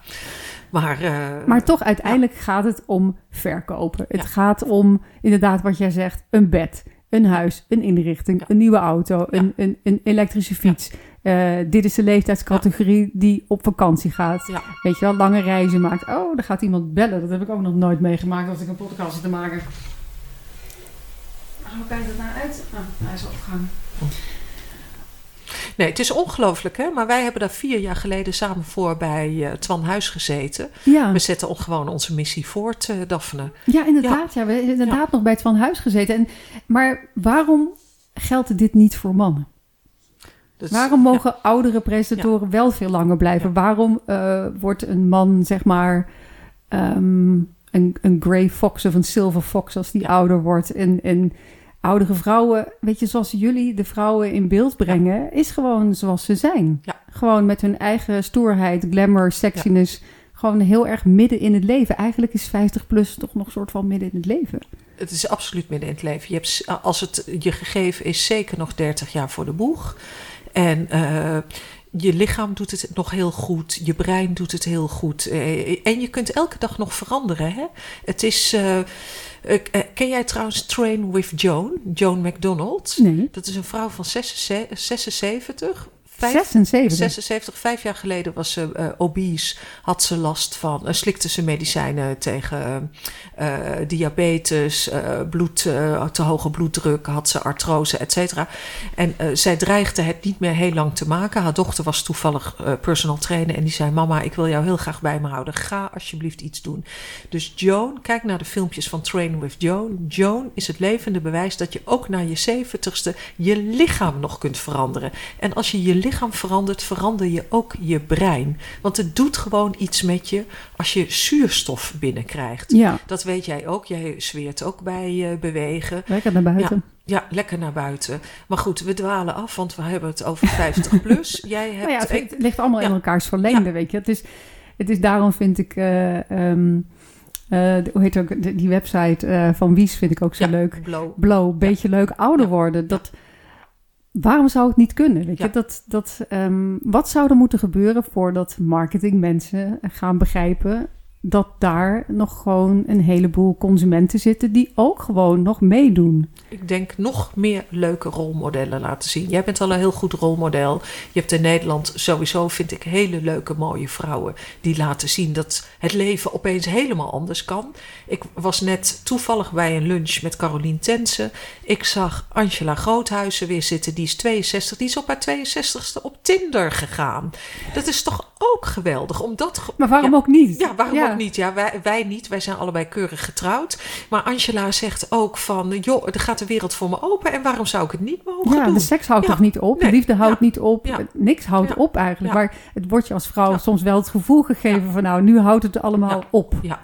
Maar, eh, Maar toch, uiteindelijk gaat het om verkopen. Het Ja. gaat om, inderdaad, wat jij zegt, een bed, een huis, een inrichting, Ja. een nieuwe auto, een, een, een elektrische fiets. Eh, dit is de leeftijdscategorie die op vakantie gaat. Weet je wel, lange reizen maakt. Oh, er gaat iemand bellen. Dat heb ik ook nog nooit meegemaakt als ik een podcast zit te maken. Hoe kijkt het nou uit? Ah, hij is opgehangen. Nee, het is ongelooflijk, hè? Maar wij hebben daar vier jaar geleden samen voor bij eh, Twan Huis gezeten. Ja. We zetten on- gewoon onze missie voort, eh, Daphne. Ja, inderdaad. Ja. we hebben inderdaad nog bij het Van Huis gezeten. En, maar waarom geldt dit niet voor mannen? Dus, Waarom mogen oudere presentatoren wel veel langer blijven? Ja. Waarom eh, wordt een man, zeg maar, ehm, een, een grey fox of een silver fox als die Ja. ouder wordt? En, en oudere vrouwen, weet je, zoals jullie de vrouwen in beeld brengen, is gewoon zoals ze zijn. Ja. Gewoon met hun eigen stoerheid, glamour, sexiness. Gewoon heel erg midden in het leven. Eigenlijk is 50 plus toch nog een soort van midden in het leven. Het is absoluut midden in het leven. Je hebt, s- als het je gegeven is, zeker nog 30 jaar voor de boeg. En eh, je lichaam doet het nog heel goed. Je brein doet het heel goed. Eh, en je kunt elke dag nog veranderen. Hè? Het is. eh, eh, eh, ken jij trouwens Train with Joan? Joan McDonald? Nee. Dat is een vrouw van 76. 76 vijf- 76. 76, vijf jaar geleden was ze eh, obese, had ze last van, eh, slikte ze medicijnen tegen eh, diabetes, bloed, te hoge bloeddruk, had ze artrose, et cetera. En zij dreigde het niet meer heel lang te maken. Haar dochter was toevallig personal trainer en die zei: Mama, ik wil jou heel graag bij me houden. Ga alsjeblieft iets doen. Dus Joan, kijk naar de filmpjes van Train with Joan. Joan is het levende bewijs dat je ook na je zeventigste je lichaam nog kunt veranderen. En als je je lichaam lichaam verandert, verander je ook je brein. Want het doet gewoon iets met je als je zuurstof binnenkrijgt. Ja, Dat weet jij ook. Jij zweert ook bij eh, bewegen. lekker naar buiten. Ja, lekker naar buiten. Maar goed, we dwalen af, want we hebben het over 50 plus. Jij hebt. Nou ja, het, ligt allemaal in elkaars verlengde, Ja. weet je. Het is, het is daarom vind ik, eh, ehm, eh, de- hoe heet ook, de- die website van Wies vind ik ook zo leuk. Blow. Blow, beetje leuk ouder worden. Dat, Waarom zou het niet kunnen? Weet je? Ja. Dat, dat, ehm, wat zou er moeten gebeuren voordat marketingmensen gaan begrijpen dat daar nog gewoon een heleboel consumenten zitten die ook gewoon nog meedoen? Ik denk nog meer leuke rolmodellen laten zien. Jij bent al een heel goed rolmodel. Je hebt in Nederland sowieso, vind ik, hele leuke, mooie vrouwen die laten zien dat het leven opeens helemaal anders kan. Ik was net toevallig bij een lunch met Carolien Tensen. Ik zag Angela Groothuizen weer zitten. Die is 62. Die is op haar 62ste op Tinder gegaan. Dat is toch ook geweldig? Omdat Maar waarom Ja. ook niet? Ja, waarom ook niet? Ja, wij, wij niet. Wij zijn allebei keurig getrouwd. Maar Angela zegt ook van... joh, er gaat de wereld voor me open... en waarom zou ik het niet mogen Ja, doen? de seks houdt toch niet op? Nee. De liefde houdt niet op? Niks houdt op eigenlijk. Maar het wordt je als vrouw soms wel het gevoel gegeven van nou, nu houdt het allemaal op. Ja.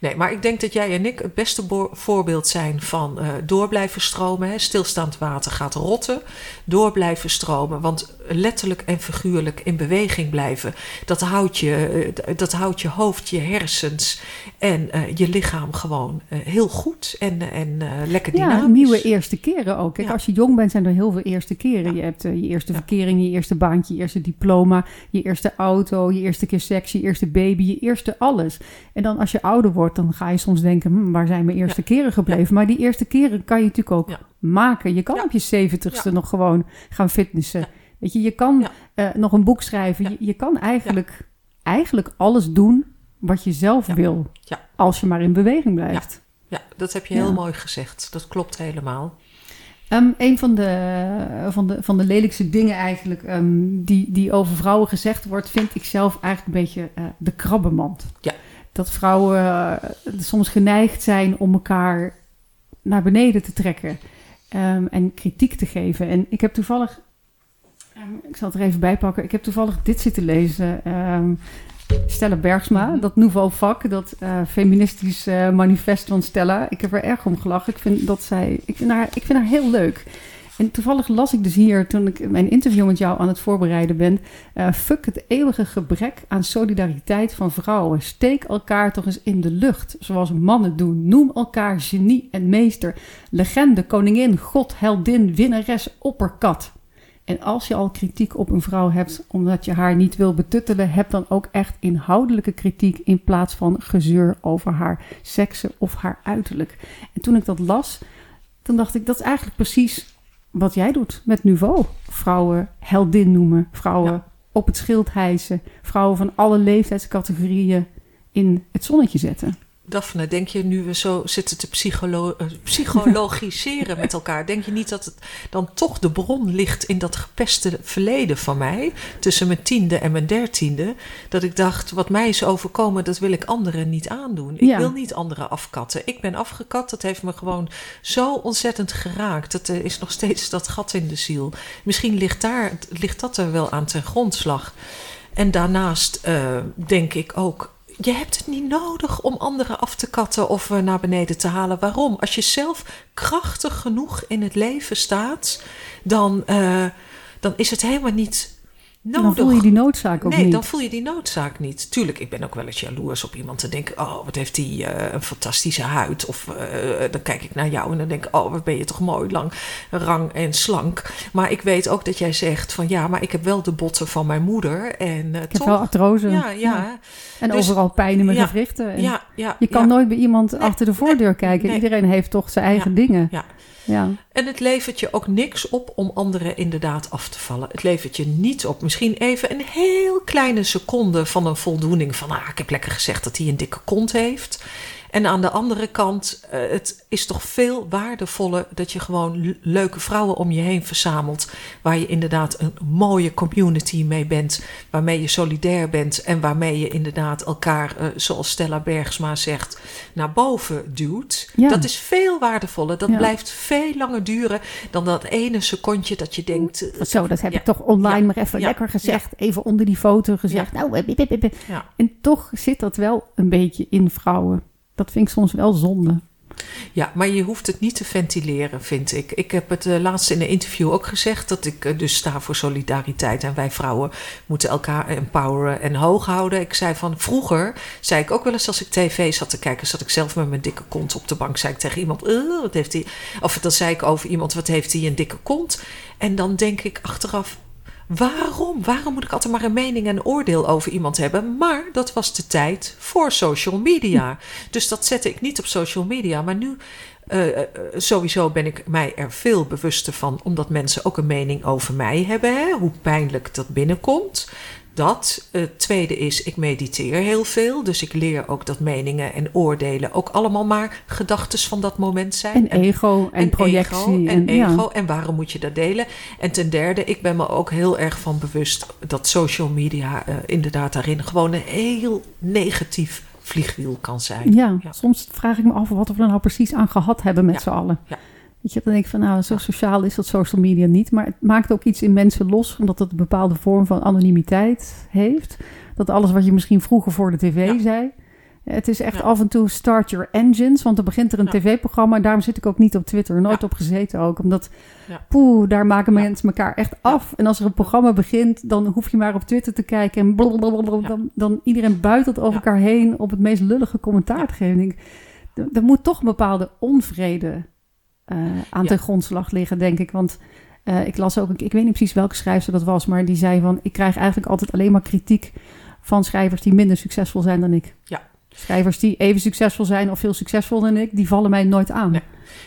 Nee, maar ik denk dat jij en ik het beste voorbeeld zijn van eh, door blijven stromen. Hè. Stilstaand water gaat rotten. Door blijven stromen. Want letterlijk en figuurlijk in beweging blijven. Dat houdt je, eh, dat houdt je hoofd, je hersens en eh, je lichaam gewoon heel goed. En, en lekker dynamisch. Ja, nieuwe eerste keren ook. Kijk, Ja. als je jong bent, zijn er heel veel eerste keren. Ja. Je hebt je eerste Ja. verkering, je eerste baantje, je eerste diploma, je eerste auto, je eerste keer seks, je eerste baby, je eerste alles. En dan als je ouder wordt, dan ga je soms denken, hm, waar zijn mijn eerste keren gebleven? Maar die eerste keren kan je natuurlijk ook Ja. maken. Je kan op je zeventigste nog gewoon gaan fitnessen. Weet je, je kan eh, nog een boek schrijven. Je, je kan eigenlijk, eigenlijk alles doen wat je zelf wil. Ja. Als je maar in beweging blijft. Ja, dat heb je heel mooi gezegd. Dat klopt helemaal. Ehm, een van de, van, de, van de lelijkste dingen eigenlijk ehm, die, die over vrouwen gezegd wordt, vind ik zelf eigenlijk een beetje eh, de krabbenmand. Ja. Dat vrouwen eh, soms geneigd zijn om elkaar naar beneden te trekken ehm, en kritiek te geven. En ik heb toevallig, ehm, ik zal het er even bij pakken, ik heb toevallig dit zitten lezen. ehm, Stella Bergsma, dat nouveau vak, dat eh, feministisch eh, manifest van Stella. Ik heb er erg om gelachen. Ik vind, dat zij, ik, vind haar, ik vind haar heel leuk. En toevallig las ik dus hier, toen ik mijn interview met jou aan het voorbereiden ben... eh, fuck het eeuwige gebrek aan solidariteit van vrouwen. Steek elkaar toch eens in de lucht, zoals mannen doen. Noem elkaar genie en meester. Legende, koningin, god, heldin, winnares, opperkat. En als je al kritiek op een vrouw hebt omdat je haar niet wil betuttelen, heb dan ook echt inhoudelijke kritiek in plaats van gezeur over haar seksen of haar uiterlijk. En toen ik dat las, toen dacht ik dat is eigenlijk precies wat jij doet met Nouveau. Vrouwen heldin noemen, vrouwen Ja. op het schild hijsen, vrouwen van alle leeftijdscategorieën in het zonnetje zetten. Daphne, denk je nu we zo zitten te psycholo eh, psychologiseren met elkaar, denk je niet dat het dan toch de bron ligt in dat gepeste verleden van mij, tussen mijn tiende en mijn dertiende, dat ik dacht, wat mij is overkomen, dat wil ik anderen niet aandoen. Ik Ja. wil niet anderen afkatten. Ik ben afgekat, dat heeft me gewoon zo ontzettend geraakt. Het eh, is nog steeds dat gat in de ziel. Misschien ligt, daar, ligt dat er wel aan ten grondslag. En daarnaast eh, denk ik ook, je hebt het niet nodig om anderen af te katten of eh, naar beneden te halen. Waarom? Als je zelf krachtig genoeg in het leven staat, dan, eh, dan is het helemaal niet nodig. Dan voel je die noodzaak ook nee, niet. dan voel je die noodzaak niet. Tuurlijk, ik ben ook wel eens jaloers op iemand te denken: oh, wat heeft die eh, een fantastische huid? Of eh, dan kijk ik naar jou en dan denk ik: oh, wat ben je toch mooi, lang, rang en slank. Maar ik weet ook dat jij zegt: van ja, maar ik heb wel de botten van mijn moeder. En eh, ik heb toch. wel artrose. ja, ja, En Dus- overal pijn in mijn ja, gewrichten. En ja, ja. je kan nooit bij iemand Nee, achter de voordeur kijken. nee. Iedereen heeft toch zijn eigen dingen. ja. Ja. En het levert je ook niks op om anderen inderdaad af te vallen. Het levert je niet op. Misschien even een heel kleine seconde van een voldoening. Van ah, ik heb lekker gezegd dat hij een dikke kont heeft. En aan de andere kant, uh, het is toch veel waardevoller dat je gewoon leuke vrouwen om je heen verzamelt. Waar je inderdaad een mooie community mee bent. Waarmee je solidair bent. En waarmee je inderdaad elkaar, uh, zoals Stella Bergsma zegt, naar boven duwt. Ja. Dat is veel waardevoller. Dat Ja. blijft veel langer duren dan dat ene secondje dat je denkt. uh, Zo, dat heb ja. ik toch online maar even lekker gezegd. Even onder die foto gezegd. Nou, eh. En toch zit dat wel een beetje in vrouwen. Dat vind ik soms wel zonde. Ja, maar je hoeft het niet te ventileren, vind ik. Ik heb het uh, laatst in een interview ook gezegd dat ik uh, dus sta voor solidariteit. En wij vrouwen moeten elkaar empoweren en hoog houden. Ik zei van vroeger, zei ik ook wel eens als ik tv zat te kijken, zat ik zelf met mijn dikke kont op de bank. Zei ik tegen iemand, uh, wat heeft hij? Of dan zei ik over iemand, wat heeft hij een dikke kont? En dan denk ik achteraf, Waarom? Waarom moet ik altijd maar een mening en een oordeel over iemand hebben? Maar dat was de tijd voor social media. Dus dat zette ik niet op social media. Maar nu, uh, uh, sowieso ben ik mij er veel bewuster van, omdat mensen ook een mening over mij hebben. Hè? Hoe pijnlijk dat binnenkomt. Dat. Het tweede is, ik mediteer heel veel. Dus ik leer ook dat meningen en oordelen ook allemaal maar gedachten van dat moment zijn. En, ego en, projectie. Ego, en, en, ego. ja. En waarom moet je dat delen? En ten derde, ik ben me ook heel erg van bewust dat social media uh, inderdaad daarin gewoon een heel negatief vliegwiel kan zijn. Ja, ja, soms vraag ik me af wat we er nou precies aan gehad hebben met Ja. z'n allen. Ja. Weet je, dan denk ik van nou, zo sociaal is dat social media niet. Maar het maakt ook iets in mensen los, omdat het een bepaalde vorm van anonimiteit heeft. Dat alles wat je misschien vroeger voor de tv Ja. zei. Het is echt Ja. af en toe start your engines, want dan begint er een Ja. tv-programma. Daarom zit ik ook niet op Twitter, nooit op gezeten ook. Omdat, poeh, daar maken mensen elkaar echt af. En als er een programma begint, dan hoef je maar op Twitter te kijken. En blablabla, dan, dan iedereen buitelt over elkaar heen op het meest lullige commentaar te geven. Denk, er- moet toch een bepaalde onvrede aan Ja. ten grondslag liggen, denk ik. Want eh, ik las ook, ik, ik weet niet precies welke schrijfster dat was, maar die zei van, ik krijg eigenlijk altijd alleen maar kritiek van schrijvers die minder succesvol zijn dan ik. Ja. Schrijvers die even succesvol zijn of veel succesvoller dan ik, die vallen mij nooit aan. Nee.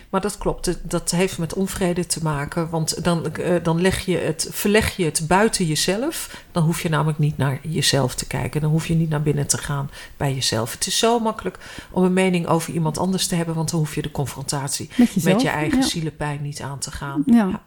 Maar dat klopt, Het- dat heeft met onvrede te maken. Want dan, eh, dan leg je het, verleg je het buiten jezelf. Dan hoef je namelijk niet naar jezelf te kijken. Dan hoef je niet naar binnen te gaan bij jezelf. Het is zo makkelijk om een mening over iemand anders te hebben. Want dan hoef je de confrontatie Met jezelf. met je eigen ja. zielenpijn niet aan te gaan. Ja. Ja.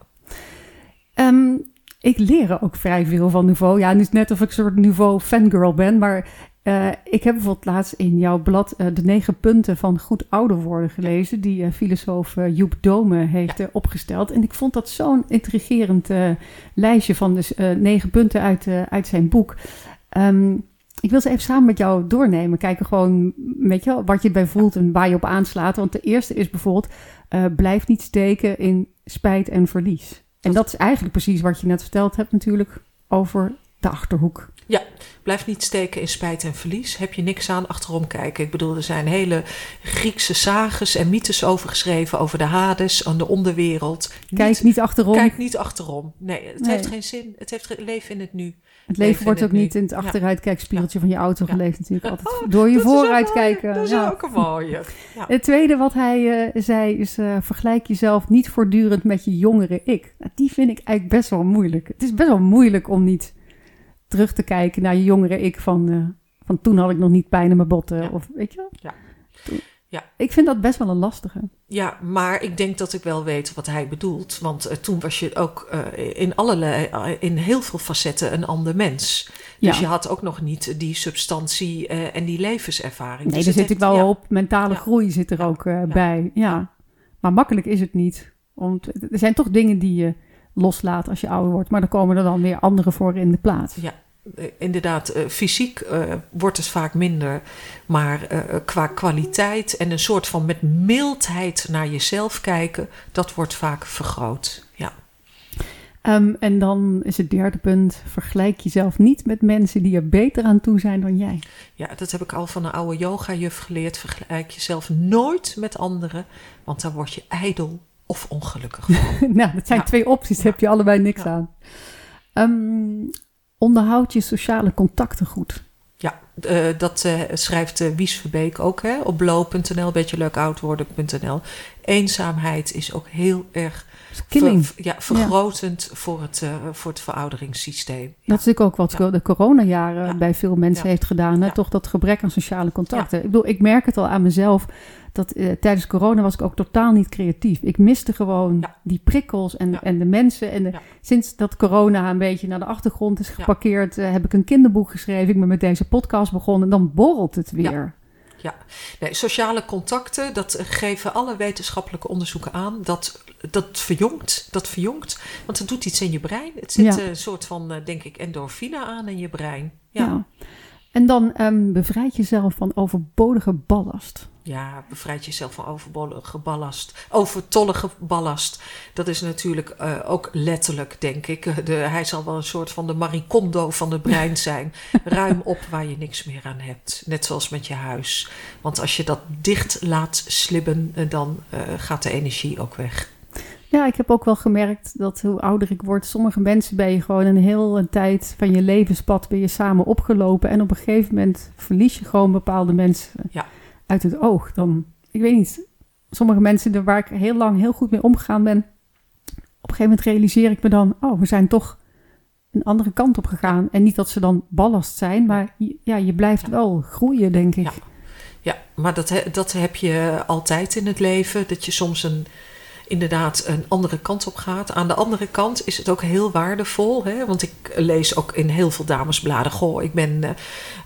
Ehm, ik leer ook vrij veel van Nouveau. Ja, niet net of ik een soort Nouveau fangirl ben, maar eh, ik heb bijvoorbeeld laatst in jouw blad eh, de negen punten van goed ouder worden gelezen, die eh, filosoof Joep Dome heeft opgesteld. En ik vond dat zo'n intrigerend lijstje van dus, eh, negen punten uit, uit zijn boek. Ehm, ik wil ze even samen met jou doornemen. Kijken gewoon, weet je wat je erbij voelt en waar je op aanslaat. Want de eerste is bijvoorbeeld, blijf niet steken in spijt en verlies. En dat is eigenlijk precies wat je net verteld hebt natuurlijk over de Achterhoek. Blijf niet steken in spijt en verlies. Heb je niks aan achterom kijken. Ik bedoel, er zijn hele Griekse sages en mythes over geschreven. Over de Hades en de onderwereld. Kijk Niet- niet achterom. Kijk niet achterom. Nee, het Nee. heeft geen zin. Het heeft leven in het nu. het leven leven wordt ook niet in het Ja. achteruitkijkspiegeltje van je auto Ja. geleefd natuurlijk. Altijd Oh, door je Dat is ook vooruit mooi. kijken. Dat is Ja. ook een mooie. Ja. Het tweede wat hij eh, zei is: eh, vergelijk jezelf niet voortdurend met je jongere ik. Nou, die vind ik eigenlijk best wel moeilijk. Het is best wel moeilijk om niet terug te kijken naar je jongere ik van, eh, van toen had ik nog niet pijn in mijn botten. Ja. Of weet je? Ja. Toen- Ja. Ik vind dat best wel een lastige. ja, maar ik denk dat ik wel weet wat hij bedoelt. Want eh, toen was je ook eh, in allerlei, in heel veel facetten een ander mens. Dus Ja. je had ook nog niet die substantie en die levenservaring. Nee, Dus er het zit ik wel ja. op. Mentale Ja. groei zit er ook bij. Ja. Maar makkelijk is het niet. Want er zijn toch dingen die je loslaat als je ouder wordt. Maar dan komen er dan weer andere voor in de plaats. Ja, inderdaad, eh, fysiek eh, wordt het vaak minder. Maar eh, qua kwaliteit en een soort van met mildheid naar jezelf kijken, dat wordt vaak vergroot. Ja, Ehm, en dan is het derde punt. Vergelijk jezelf niet met mensen die er beter aan toe zijn dan jij. ja dat heb ik al van een oude yoga-juf geleerd. Vergelijk jezelf nooit met anderen, want daar word je ijdel of ongelukkig van. nou, dat zijn Ja. twee opties. Daar heb je allebei niks Ja. aan. Ehm, onderhoud je sociale contacten goed. Ja, uh, dat uh, schrijft uh, Wies Verbeek ook hè, op blo.nl, beetje leuk oudworden.nl. Eenzaamheid is ook heel erg Killing. ver, ja, vergrotend ja. Voor, het, voor het verouderingssysteem. Dat is natuurlijk ook wat ja. de coronajaren bij veel mensen heeft gedaan. Hè? Toch dat gebrek aan sociale contacten. Ik bedoel, ik merk het al aan mezelf dat uh, tijdens corona was ik ook totaal niet creatief. Ik miste gewoon die prikkels en, en de mensen. En de, sinds dat corona een beetje naar de achtergrond is geparkeerd, uh, heb ik een kinderboek geschreven. Ik ben met deze podcast begonnen en dan borrelt het weer. Ja, nee, sociale contacten, dat geven alle wetenschappelijke onderzoeken aan. Dat, dat verjongt, dat verjongt. Want het doet iets in je brein. Het zit een soort van, denk ik, endorfine aan in je brein. ja. En dan um, bevrijd jezelf van overbodige ballast. Ja, bevrijd jezelf van overbodige ballast. Overtollige ballast. Dat is natuurlijk uh, ook letterlijk, denk ik. De, hij zal wel een soort van de maricondo van het brein zijn. Ruim op waar je niks meer aan hebt. Net zoals met je huis. Want als je dat dicht laat slibben, dan uh, gaat de energie ook weg. Ja, ik heb ook wel gemerkt dat hoe ouder ik word, sommige mensen ben je gewoon een hele tijd van je levenspad ben je samen opgelopen. En op een gegeven moment verlies je gewoon bepaalde mensen ja. uit het oog. Dan, ik weet niet, sommige mensen waar ik heel lang heel goed mee omgegaan ben, op een gegeven moment realiseer ik me dan, oh, we zijn toch een andere kant op gegaan. En niet dat ze dan ballast zijn, maar ja, je blijft wel groeien, denk ik. Ja, ja maar dat, dat heb je altijd in het leven, dat je soms een inderdaad een andere kant op gaat. Aan de andere kant is het ook heel waardevol. Hè? Want ik lees ook in heel veel damesbladen. Goh, ik ben uh,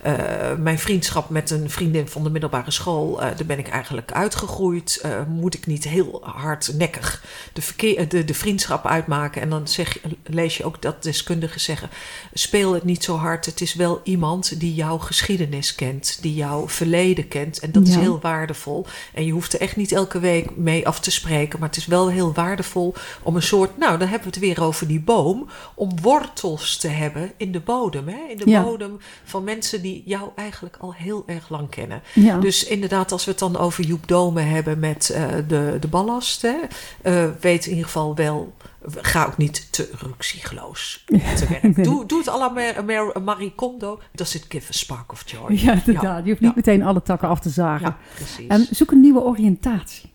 uh, mijn vriendschap met een vriendin van de middelbare school. Uh, daar ben ik eigenlijk uitgegroeid. moet ik niet heel hardnekkig de, verkeer, de, de vriendschap uitmaken. En dan zeg, lees je ook dat deskundigen zeggen. Speel het niet zo hard. Het is wel iemand die jouw geschiedenis kent. Die jouw verleden kent. En dat ja. is heel waardevol. En je hoeft er echt niet elke week mee af te spreken. Maar het is wel wel heel waardevol om een soort, nou dan hebben we het weer over die boom, om wortels te hebben in de bodem. Hè? In de ja. bodem van mensen die jou eigenlijk al heel erg lang kennen. Ja. Dus inderdaad, als we het dan over Joep Dome hebben met uh, de, de ballast, hè, uh, weet in ieder geval wel ga ook niet te ruksigloos te werk. Doe, doe het à la Marie Kondo. Does it give a spark of joy? Ja, inderdaad. Ja. Je hoeft niet ja. meteen alle takken af te zagen. Ja. En zoek een nieuwe oriëntatie.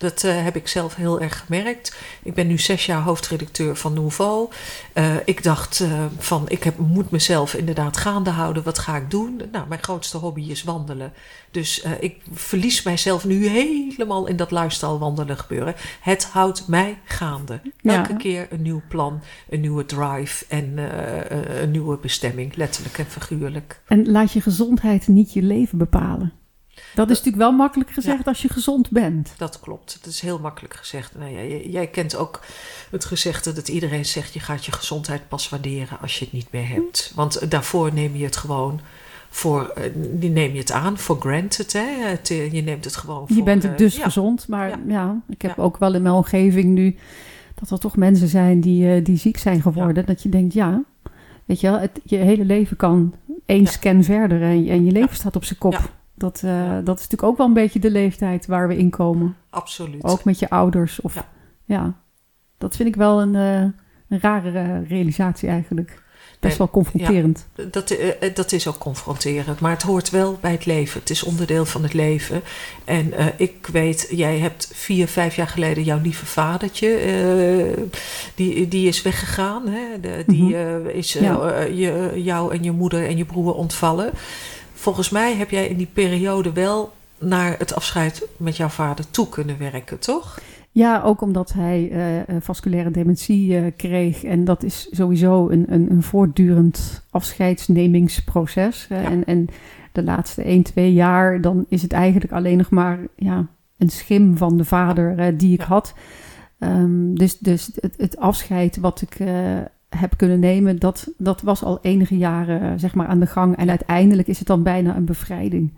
Dat uh, heb ik zelf heel erg gemerkt. Ik ben nu zes jaar hoofdredacteur van Nouveau. Uh, ik dacht uh, van, ik heb, moet mezelf inderdaad gaande houden. Wat ga ik doen? Nou, mijn grootste hobby is wandelen. Dus ik verlies mijzelf nu helemaal in dat lifestyle wandelen gebeuren. Het houdt mij gaande. Elke ja. keer een nieuw plan, een nieuwe drive en een nieuwe bestemming. Letterlijk en figuurlijk. En laat je gezondheid niet je leven bepalen. Dat is natuurlijk wel makkelijk gezegd ja. als je gezond bent. Dat klopt. Dat is heel makkelijk gezegd. Nou, jij, jij, kent ook het gezegde dat iedereen zegt: je gaat je gezondheid pas waarderen als je het niet meer hebt. Want daarvoor neem je het gewoon voor, neem je het aan voor granted. Hè? Het, je neemt het gewoon voor. Je bent het dus uh, gezond, maar ja, ja ik heb ook wel in mijn omgeving nu dat er toch mensen zijn die, die ziek zijn geworden. Dat je denkt, ja, weet je wel, het, je hele leven kan één scan verder en, en je leven staat op zijn kop. Dat, uh, ja. dat is natuurlijk ook wel een beetje de leeftijd waar we in komen. Absoluut. Ook met je ouders. Of, ja. ja. dat vind ik wel een, uh, een rare realisatie eigenlijk. Best wel confronterend. Ja, dat, uh, dat is ook confronterend, maar het hoort wel bij het leven. Het is onderdeel van het leven. En ik weet, jij hebt vier, vijf jaar geleden jouw lieve vadertje, die, die is weggegaan. Hè? De, die -hmm. is ja. je, jou en je moeder en je broer ontvallen volgens mij heb jij in die periode wel naar het afscheid met jouw vader toe kunnen werken, toch? Ja, ook omdat hij uh, vasculaire dementie uh, kreeg. En dat is sowieso een, een, een voortdurend afscheidsnemingsproces. Ja. En, en de laatste 1, 2 jaar, dan is het eigenlijk alleen nog maar ja, een schim van de vader uh, die ik ja. had. Um, dus dus het, het, afscheid wat ik heb kunnen nemen, dat, dat was al enige jaren zeg maar aan de gang. En uiteindelijk is het dan bijna een bevrijding.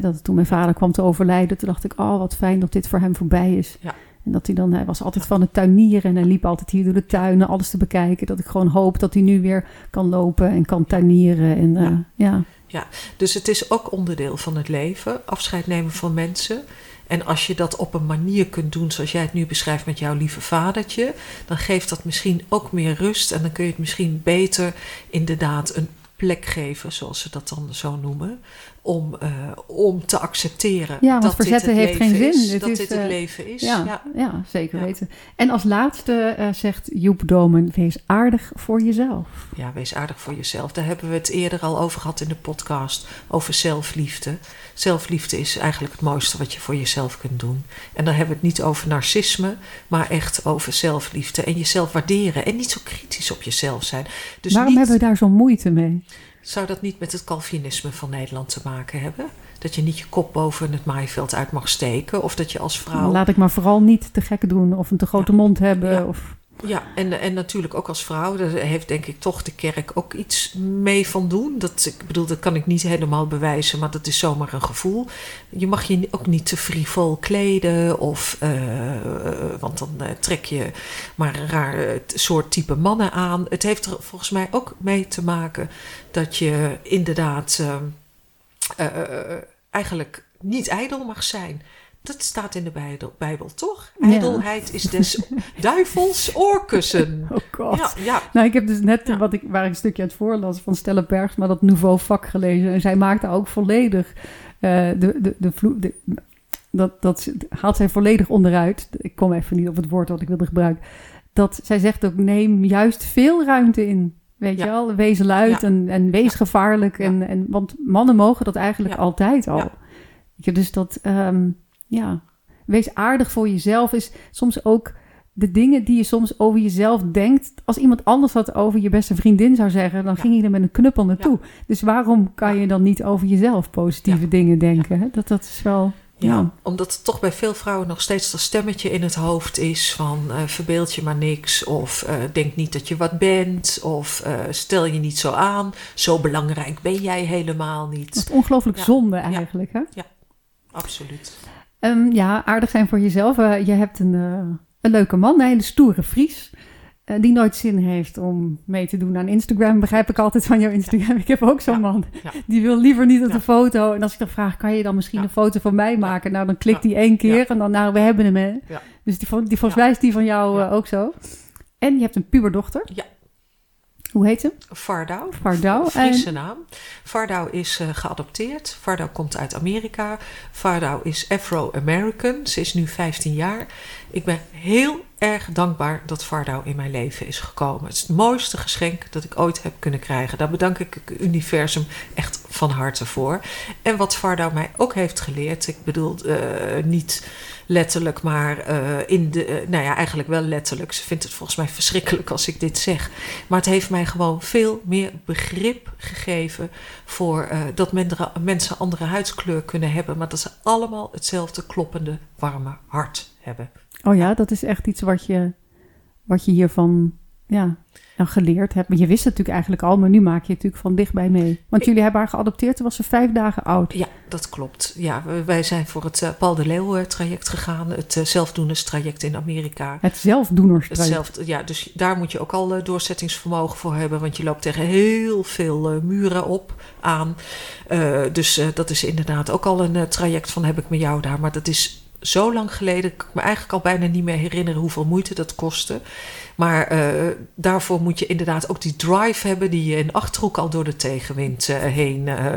Dat toen mijn vader kwam te overlijden, toen dacht ik, oh wat fijn dat dit voor hem voorbij is. Ja. En dat hij dan, hij was altijd van het tuinieren en hij liep altijd hier door de tuinen, alles te bekijken. Dat ik gewoon hoop dat hij nu weer kan lopen en kan tuinieren. En, uh, ja. ja. ja, dus het is ook onderdeel van het leven, afscheid nemen van mensen. En als je dat op een manier kunt doen zoals jij het nu beschrijft met jouw lieve vadertje, dan geeft dat misschien ook meer rust en dan kun je het misschien beter inderdaad een plek geven, zoals ze dat dan zo noemen. Om, uh, om te accepteren ja, want dat verzetten dit het heeft leven geen is. zin. Het dat is, dit het uh, leven is. Ja, Ja. ja. zeker Ja. weten. En als laatste uh, zegt Joep Domen, wees aardig voor jezelf. ja, wees aardig voor jezelf. Daar hebben we het eerder al over gehad in de podcast. Over zelfliefde. Zelfliefde is eigenlijk het mooiste wat je voor jezelf kunt doen. En dan hebben we het niet over narcisme, maar echt over zelfliefde. En jezelf waarderen. En niet zo kritisch op jezelf zijn. Dus Waarom niet, hebben we daar zo'n moeite mee? Zou dat niet met het Calvinisme van Nederland te maken hebben? Dat je niet je kop boven het maaiveld uit mag steken? Of dat je als vrouw. Laat ik maar vooral niet te gek doen of een te grote Ja. mond hebben. Ja. Of... Ja, en, en natuurlijk ook als vrouw, daar heeft denk ik toch de kerk ook iets mee van doen. Dat, ik bedoel, dat kan ik niet helemaal bewijzen, maar dat is zomaar een gevoel. Je mag je ook niet te frivol kleden, of, uh, want dan uh, trek je maar een raar soort type mannen aan. Het heeft er volgens mij ook mee te maken dat je inderdaad uh, eigenlijk niet ijdel mag zijn. Dat staat in de Bijbel, Bijbel toch? Ijdelheid ja. is des duivels oorkussen. Oh god. Ja, ja. Nou, ik heb dus net ja. wat ik, waar ik een stukje uit voorlas van Stella Bergsma, dat Nouveau vak gelezen. En zij maakte ook volledig uh, de, de, de, vloe, de, dat, dat haalt zij volledig onderuit. Ik kom even niet op het woord wat ik wilde gebruiken. Dat zij zegt ook, neem juist veel ruimte in. Weet ja. je wel, wees luid ja. en, en wees gevaarlijk. En, en, want mannen mogen dat eigenlijk altijd al. Ja. Dus dat, um, ja, wees aardig voor jezelf is soms ook de dingen die je soms over jezelf denkt. Als iemand anders dat over je beste vriendin zou zeggen, dan ging je er met een knuppel naartoe. Dus waarom kan je dan niet over jezelf positieve dingen denken? Dat, dat is wel... Ja, ja, omdat het toch bij veel vrouwen nog steeds dat stemmetje in het hoofd is van uh, verbeeld je maar niks of uh, denk niet dat je wat bent of uh, stel je niet zo aan, zo belangrijk ben jij helemaal niet. Dat is ongelooflijk ja. zonde eigenlijk, ja. hè? Ja, absoluut. Um, ja, aardig zijn voor jezelf. je hebt een, een leuke man, een hele stoere Fries. Uh, die nooit zin heeft om mee te doen aan Instagram. Begrijp ik altijd van jouw Instagram. Ik heb ook zo'n ja. man. Ja. Die wil liever niet op de foto. En als ik dan vraag, kan je dan misschien een foto van mij maken? Nou, dan klikt hij één keer en dan, nou, we hebben hem. Hè. Dus die, die, volgens mij is die van jou uh, ook zo. En je hebt een puberdochter. Ja. Hoe heet ze? Vardau. Vardau. Friese en... naam. Vardau is uh, geadopteerd. Vardau komt uit Amerika. Vardau is Afro-American. Ze is nu 15 jaar. Ik ben heel erg dankbaar dat Vardau in mijn leven is gekomen. Het is het mooiste geschenk dat ik ooit heb kunnen krijgen. Daar bedank ik het universum echt van harte voor. En wat Vardau mij ook heeft geleerd, ik bedoel uh, niet letterlijk, maar uh, in de, uh, nou ja, eigenlijk wel letterlijk. Ze vindt het volgens mij verschrikkelijk als ik dit zeg. Maar het heeft mij gewoon veel meer begrip gegeven voor uh, dat men, mensen andere huidskleur kunnen hebben, maar dat ze allemaal hetzelfde kloppende, warme hart hebben. Oh ja, dat is echt iets wat je, wat je hiervan ja, nou geleerd hebt. Maar je wist het natuurlijk eigenlijk al, maar nu maak je het natuurlijk van dichtbij mee. Want jullie hebben haar geadopteerd, toen was ze vijf dagen oud. Ja, dat klopt. Ja, wij zijn voor het uh, Paul de Leeuw traject gegaan. Het uh, zelfdoenerstraject in Amerika. Het zelfdoenerstraject. Het zelf, ja, dus daar moet je ook al uh, doorzettingsvermogen voor hebben. Want je loopt tegen heel veel muren op, aan. dus dat is inderdaad ook al een traject van heb ik met jou daar. Maar dat is zo lang geleden, kan ik me eigenlijk al bijna niet meer herinneren hoeveel moeite dat kostte. Maar uh, daarvoor moet je inderdaad ook die drive hebben die je in Achterhoek al door de tegenwind uh, heen uh,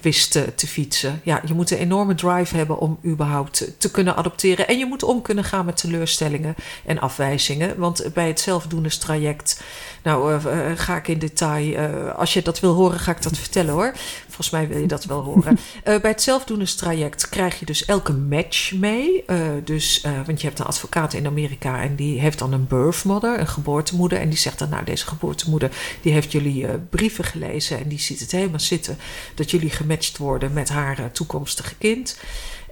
wist te fietsen. Ja, je moet een enorme drive hebben om überhaupt te kunnen adopteren. En je moet om kunnen gaan met teleurstellingen en afwijzingen. Want bij het zelfdoenerstraject, nou ga ik in detail, als je dat wil horen, ga ik dat vertellen hoor. Volgens mij wil je dat wel horen. bij het zelfdoenerstraject krijg je dus elke match mee. dus, want je hebt een advocaat in Amerika en die heeft dan een birth mother een geboortemoeder. En die zegt dan, nou, deze geboortemoeder die heeft jullie brieven gelezen en die ziet het helemaal zitten dat jullie gematcht worden met haar toekomstige kind.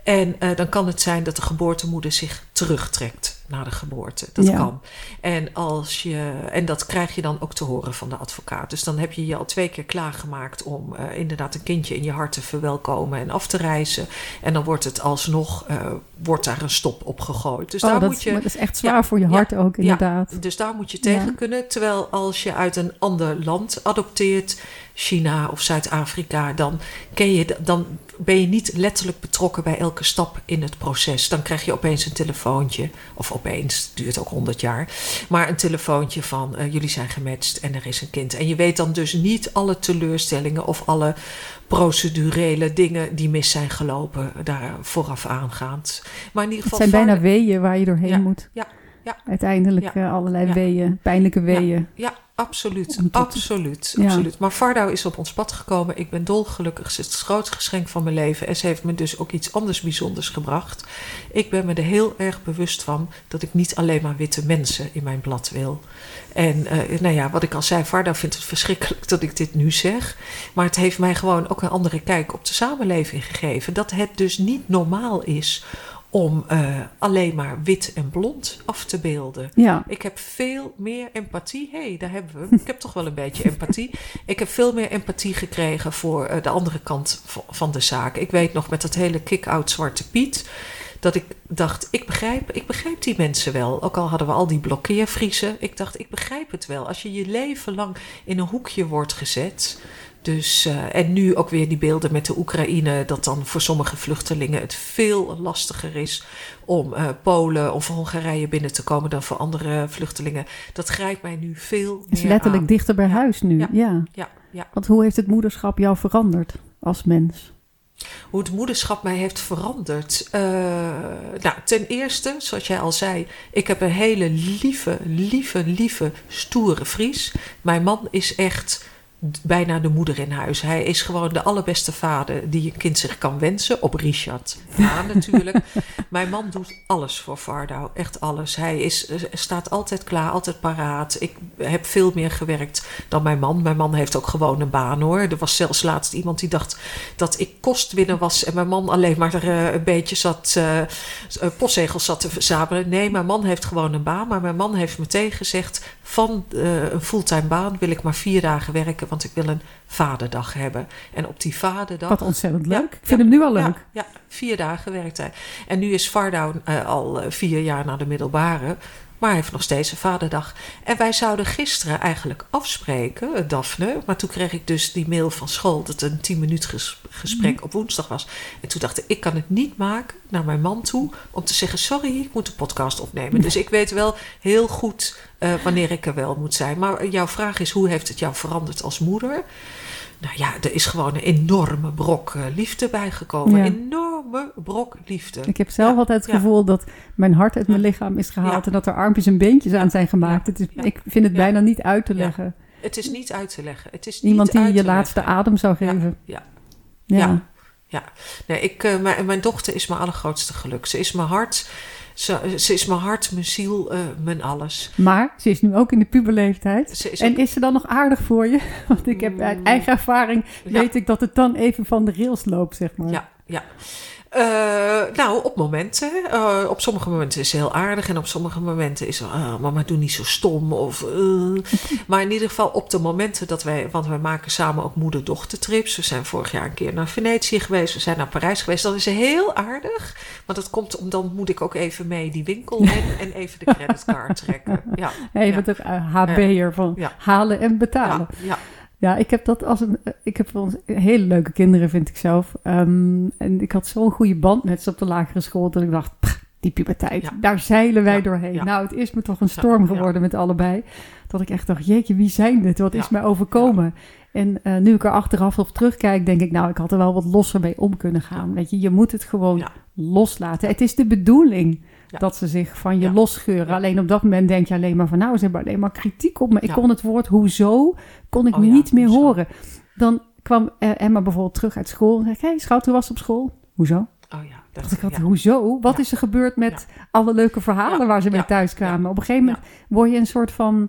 En uh, dan kan het zijn dat de geboortemoeder zich terugtrekt na de geboorte. Dat ja. kan. En, als je, en dat krijg je dan ook te horen van de advocaat. Dus dan heb je je al twee keer klaargemaakt om uh, inderdaad een kindje in je hart te verwelkomen en af te reizen. En dan wordt het alsnog, uh, wordt daar een stop op gegooid. Dus oh, daar dat, moet je, dat is echt zwaar ja, voor je hart ook, inderdaad. dus daar moet je tegen kunnen. Terwijl als je uit een ander land adopteert, China of Zuid-Afrika, dan, ken je, dan ben je niet letterlijk betrokken bij elke stap in het proces. Dan krijg je opeens een telefoontje, of opeens, het duurt ook honderd jaar, maar een telefoontje van uh, jullie zijn gematcht en er is een kind. En je weet dan dus niet alle teleurstellingen of alle procedurele dingen die mis zijn gelopen, daar vooraf aangaand. Maar in ieder geval. Het zijn bijna weeën waar je doorheen ja, moet. Ja, ja. Uiteindelijk uh, allerlei weeën, pijnlijke weeën. ja. Absoluut, absoluut, ja. absoluut. Maar Vardouw is op ons pad gekomen. Ik ben dolgelukkig. Ze is het grootste geschenk van mijn leven. En ze heeft me dus ook iets anders bijzonders gebracht. Ik ben me er heel erg bewust van dat ik niet alleen maar witte mensen in mijn blad wil. En uh, nou ja, wat ik al zei, Vardouw vindt het verschrikkelijk dat ik dit nu zeg. Maar het heeft mij gewoon ook een andere kijk op de samenleving gegeven. Dat het dus niet normaal is om uh, alleen maar wit en blond af te beelden. Ja. Ik heb veel meer empathie. Hé, hey, daar hebben we. Ik heb toch wel een beetje empathie. Ik heb veel meer empathie gekregen voor uh, de andere kant van de zaak. Ik weet nog met dat hele kick-out Zwarte Piet. Dat ik dacht, ik begrijp, ik begrijp die mensen wel. Ook al hadden we al die blokkeervriezen. Ik dacht, ik begrijp het wel. Als je je leven lang in een hoekje wordt gezet. Dus, uh, en nu ook weer die beelden met de Oekraïne, dat dan voor sommige vluchtelingen het veel lastiger is om uh, Polen of Hongarije binnen te komen dan voor andere vluchtelingen. Dat grijpt mij nu veel meer is letterlijk aan. dichter bij ja. huis nu. Ja. Ja. Ja, ja. Want hoe heeft het moederschap jou veranderd als mens? Hoe het moederschap mij heeft veranderd. Uh, nou, ten eerste, zoals jij al zei, ik heb een hele lieve, lieve, lieve, stoere Fries. Mijn man is echt bijna de moeder in huis. Hij is gewoon de allerbeste vader die een kind zich kan wensen. Op Richard ja, natuurlijk. Mijn man doet alles voor Vardouw. Echt alles. Hij is, staat altijd klaar, altijd paraat. Ik heb veel meer gewerkt dan mijn man. Mijn man heeft ook gewoon een baan hoor. Er was zelfs laatst iemand die dacht dat ik kostwinner was... en mijn man alleen maar er, uh, een beetje zat... Uh, postzegels zat te verzamelen. Nee, mijn man heeft gewoon een baan. Maar mijn man heeft meteen gezegd... van uh, een fulltime baan wil ik maar vier dagen werken want ik wil een vaderdag hebben. En op die vaderdag... Wat ontzettend leuk. Ja, ik vind ja, hem nu al leuk. Ja, ja, vier dagen werkt hij. En nu is Vardouw uh, al uh, vier jaar naar de middelbare... Maar hij heeft nog steeds een vaderdag. En wij zouden gisteren eigenlijk afspreken, Daphne. Maar toen kreeg ik dus die mail van school dat het een 10 minuut ges gesprek mm. op woensdag was. En toen dacht ik, ik kan het niet maken naar mijn man toe om te zeggen: Sorry, ik moet een podcast opnemen. Dus ik weet wel heel goed uh, wanneer ik er wel moet zijn. Maar jouw vraag is: hoe heeft het jou veranderd als moeder? Nou ja, er is gewoon een enorme brok uh, liefde bijgekomen. Ja. Enorme brok liefde. Ik heb zelf ja, altijd het ja. gevoel dat mijn hart uit mijn lichaam is gehaald... en dat er armpjes en beentjes aan zijn gemaakt. Het is, Ik vind het bijna niet uit te leggen. Het is niet uit te leggen. Het is Iemand die je te laatste adem zou geven. Ja. Ja. Ja. Nee, ik, uh, mijn, mijn dochter is mijn allergrootste geluk. Ze is mijn hart... Ze, ze, is mijn hart, mijn ziel, uh, mijn alles. Maar ze is nu ook in de puberleeftijd. Is en is ze dan nog aardig voor je? Want ik heb uit eigen ervaring ja. weet ik dat het dan even van de rails loopt, zeg maar. Ja, ja. Uh, nou, op momenten. Uh, op sommige momenten is ze heel aardig. En op sommige momenten is ze... Uh, mama, doe niet zo stom. Of, maar in ieder geval op de momenten dat wij... Want wij maken samen ook moeder-dochter-trips. We zijn vorig jaar een keer naar Venetië geweest. We zijn naar Parijs geweest. Dan is ze heel aardig. Maar dat komt omdat dan moet ik ook even mee die winkel in. en even de creditcard trekken. Ja, hey, ja. bent ook HB'er van Ja. halen en betalen. Ja, ja. Ja, ik heb dat als een. Ik heb ons hele leuke kinderen, vind ik zelf. Um, en ik had zo'n goede band met ze op de lagere school. Dat ik dacht, pff, die puberteit, Ja. daar zeilen wij Ja, doorheen. ja. Nou, het is me toch een storm geworden met allebei. Dat ik echt dacht, jeetje, wie zijn dit? Wat is mij overkomen? En uh, nu ik er achteraf op terugkijk, denk ik, nou, ik had er wel wat losser mee om kunnen gaan. Weet je, je moet het gewoon loslaten. Het is de bedoeling Ja. dat ze zich van je Ja. losscheuren. Alleen op dat moment denk je alleen maar van, nou, ze hebben alleen maar kritiek op me. Ik kon het woord hoezo, kon ik Oh niet meer hoezo? horen. Dan kwam eh, Emma bijvoorbeeld terug uit school en zei, hey, schat, hoe was het op school? Hoezo? Oh ja. Dat, Dacht ik had, hoezo? Wat is er gebeurd met alle leuke verhalen waar ze mee thuis kwamen? Op een gegeven moment word je een soort van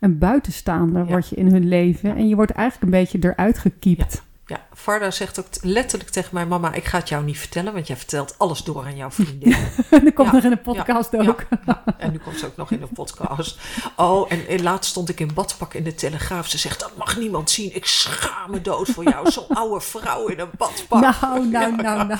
een buitenstaander word je in hun leven. En je wordt eigenlijk een beetje eruit gekiept. Ja, Varda zegt ook letterlijk tegen mij: Mama, ik ga het jou niet vertellen, want jij vertelt alles door aan jouw vriendin. dat komt Ja, nog in de podcast ja, ook. Ja, ja. En nu komt ze ook nog in de podcast. Oh, en, en laatst stond ik in badpak in de Telegraaf. Ze zegt: Dat mag niemand zien. Ik schaam me dood voor jou. Zo'n oude vrouw in een badpak. Nou, nou, nou, nou.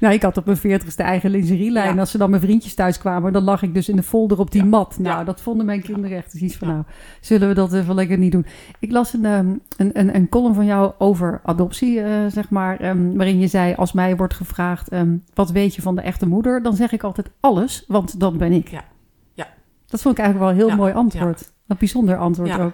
Nou, ik had op mijn veertigste eigen lingerielijn. Ja. Als ze dan mijn vriendjes thuis kwamen, dan lag ik dus in de folder op die mat. Nou, dat vonden mijn kinderen echt iets van, nou, zullen we dat even lekker niet doen. Ik las een, ehm, een, een, een column van jou over adoptie, eh, zeg maar, ehm, waarin je zei, als mij wordt gevraagd, ehm, wat weet je van de echte moeder? Dan zeg ik altijd alles, want dat ben ik. Ja. Ja. Dat vond ik eigenlijk wel een heel Ja. mooi antwoord. Een bijzonder antwoord ook.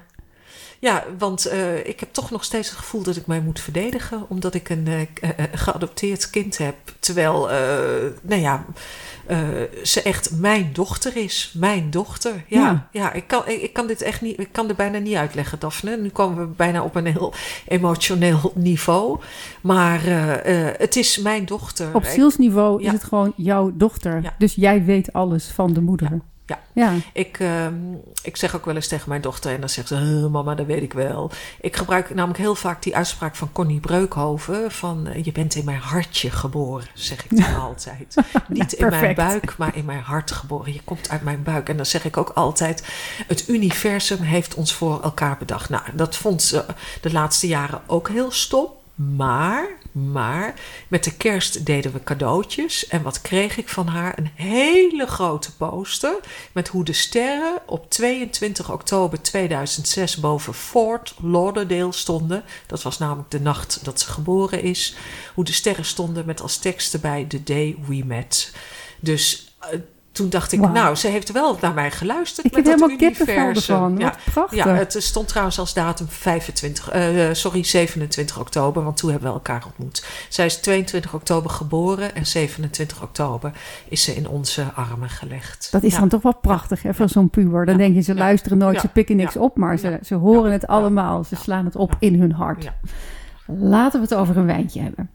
Ja, want eh, ik heb toch nog steeds het gevoel dat ik mij moet verdedigen. Omdat ik een eh, eh, geadopteerd kind heb. Terwijl, nou ja, ze echt mijn dochter is. Mijn dochter. Ja, Ja. ja. ik, kan, ik, ik kan dit echt niet, ik kan dit bijna niet uitleggen, Daphne. Nu komen we bijna op een heel emotioneel niveau. Maar het is mijn dochter. Op Ik- zielsniveau is Ja. het gewoon jouw dochter. Ja. Dus jij weet alles van de moeder. Ja. Ja. Ik, ehm, ik zeg ook wel eens tegen mijn dochter, en dan zegt ze: "Eh, Mama, dat weet ik wel. Ik gebruik namelijk heel vaak die uitspraak van Connie Breukhoven: van Je bent in mijn hartje geboren, zeg ik dan altijd. Niet in mijn buik, maar in mijn hart geboren. Je komt uit mijn buik. En dan zeg ik ook altijd: Het universum heeft ons voor elkaar bedacht. Nou, dat vond ze de laatste jaren ook heel stom. Maar, maar, met de kerst deden we cadeautjes. En wat kreeg ik van haar? Een hele grote poster. Met hoe de sterren op 22 oktober 2006 boven Fort Lauderdale stonden. Dat was namelijk de nacht dat ze geboren is. Hoe de sterren stonden met als tekst erbij: The Day We Met. Dus eh, toen dacht ik, nou, ze heeft wel naar mij geluisterd. Ik met heb dat helemaal kippenvel universum. ervan. Ja, prachtig. ja, het stond trouwens als datum 25, eh, sorry, 27 oktober, want toen hebben we elkaar ontmoet. Zij is 22 oktober geboren en 27 oktober is ze in onze armen gelegd. Dat is Ja. dan toch wel prachtig, hè, voor zo'n puber. Dan denk je, ze luisteren nooit, ze pikken niks op, maar ze, ze horen het allemaal. Ze slaan het op in hun hart. Laten we het over een wijntje hebben.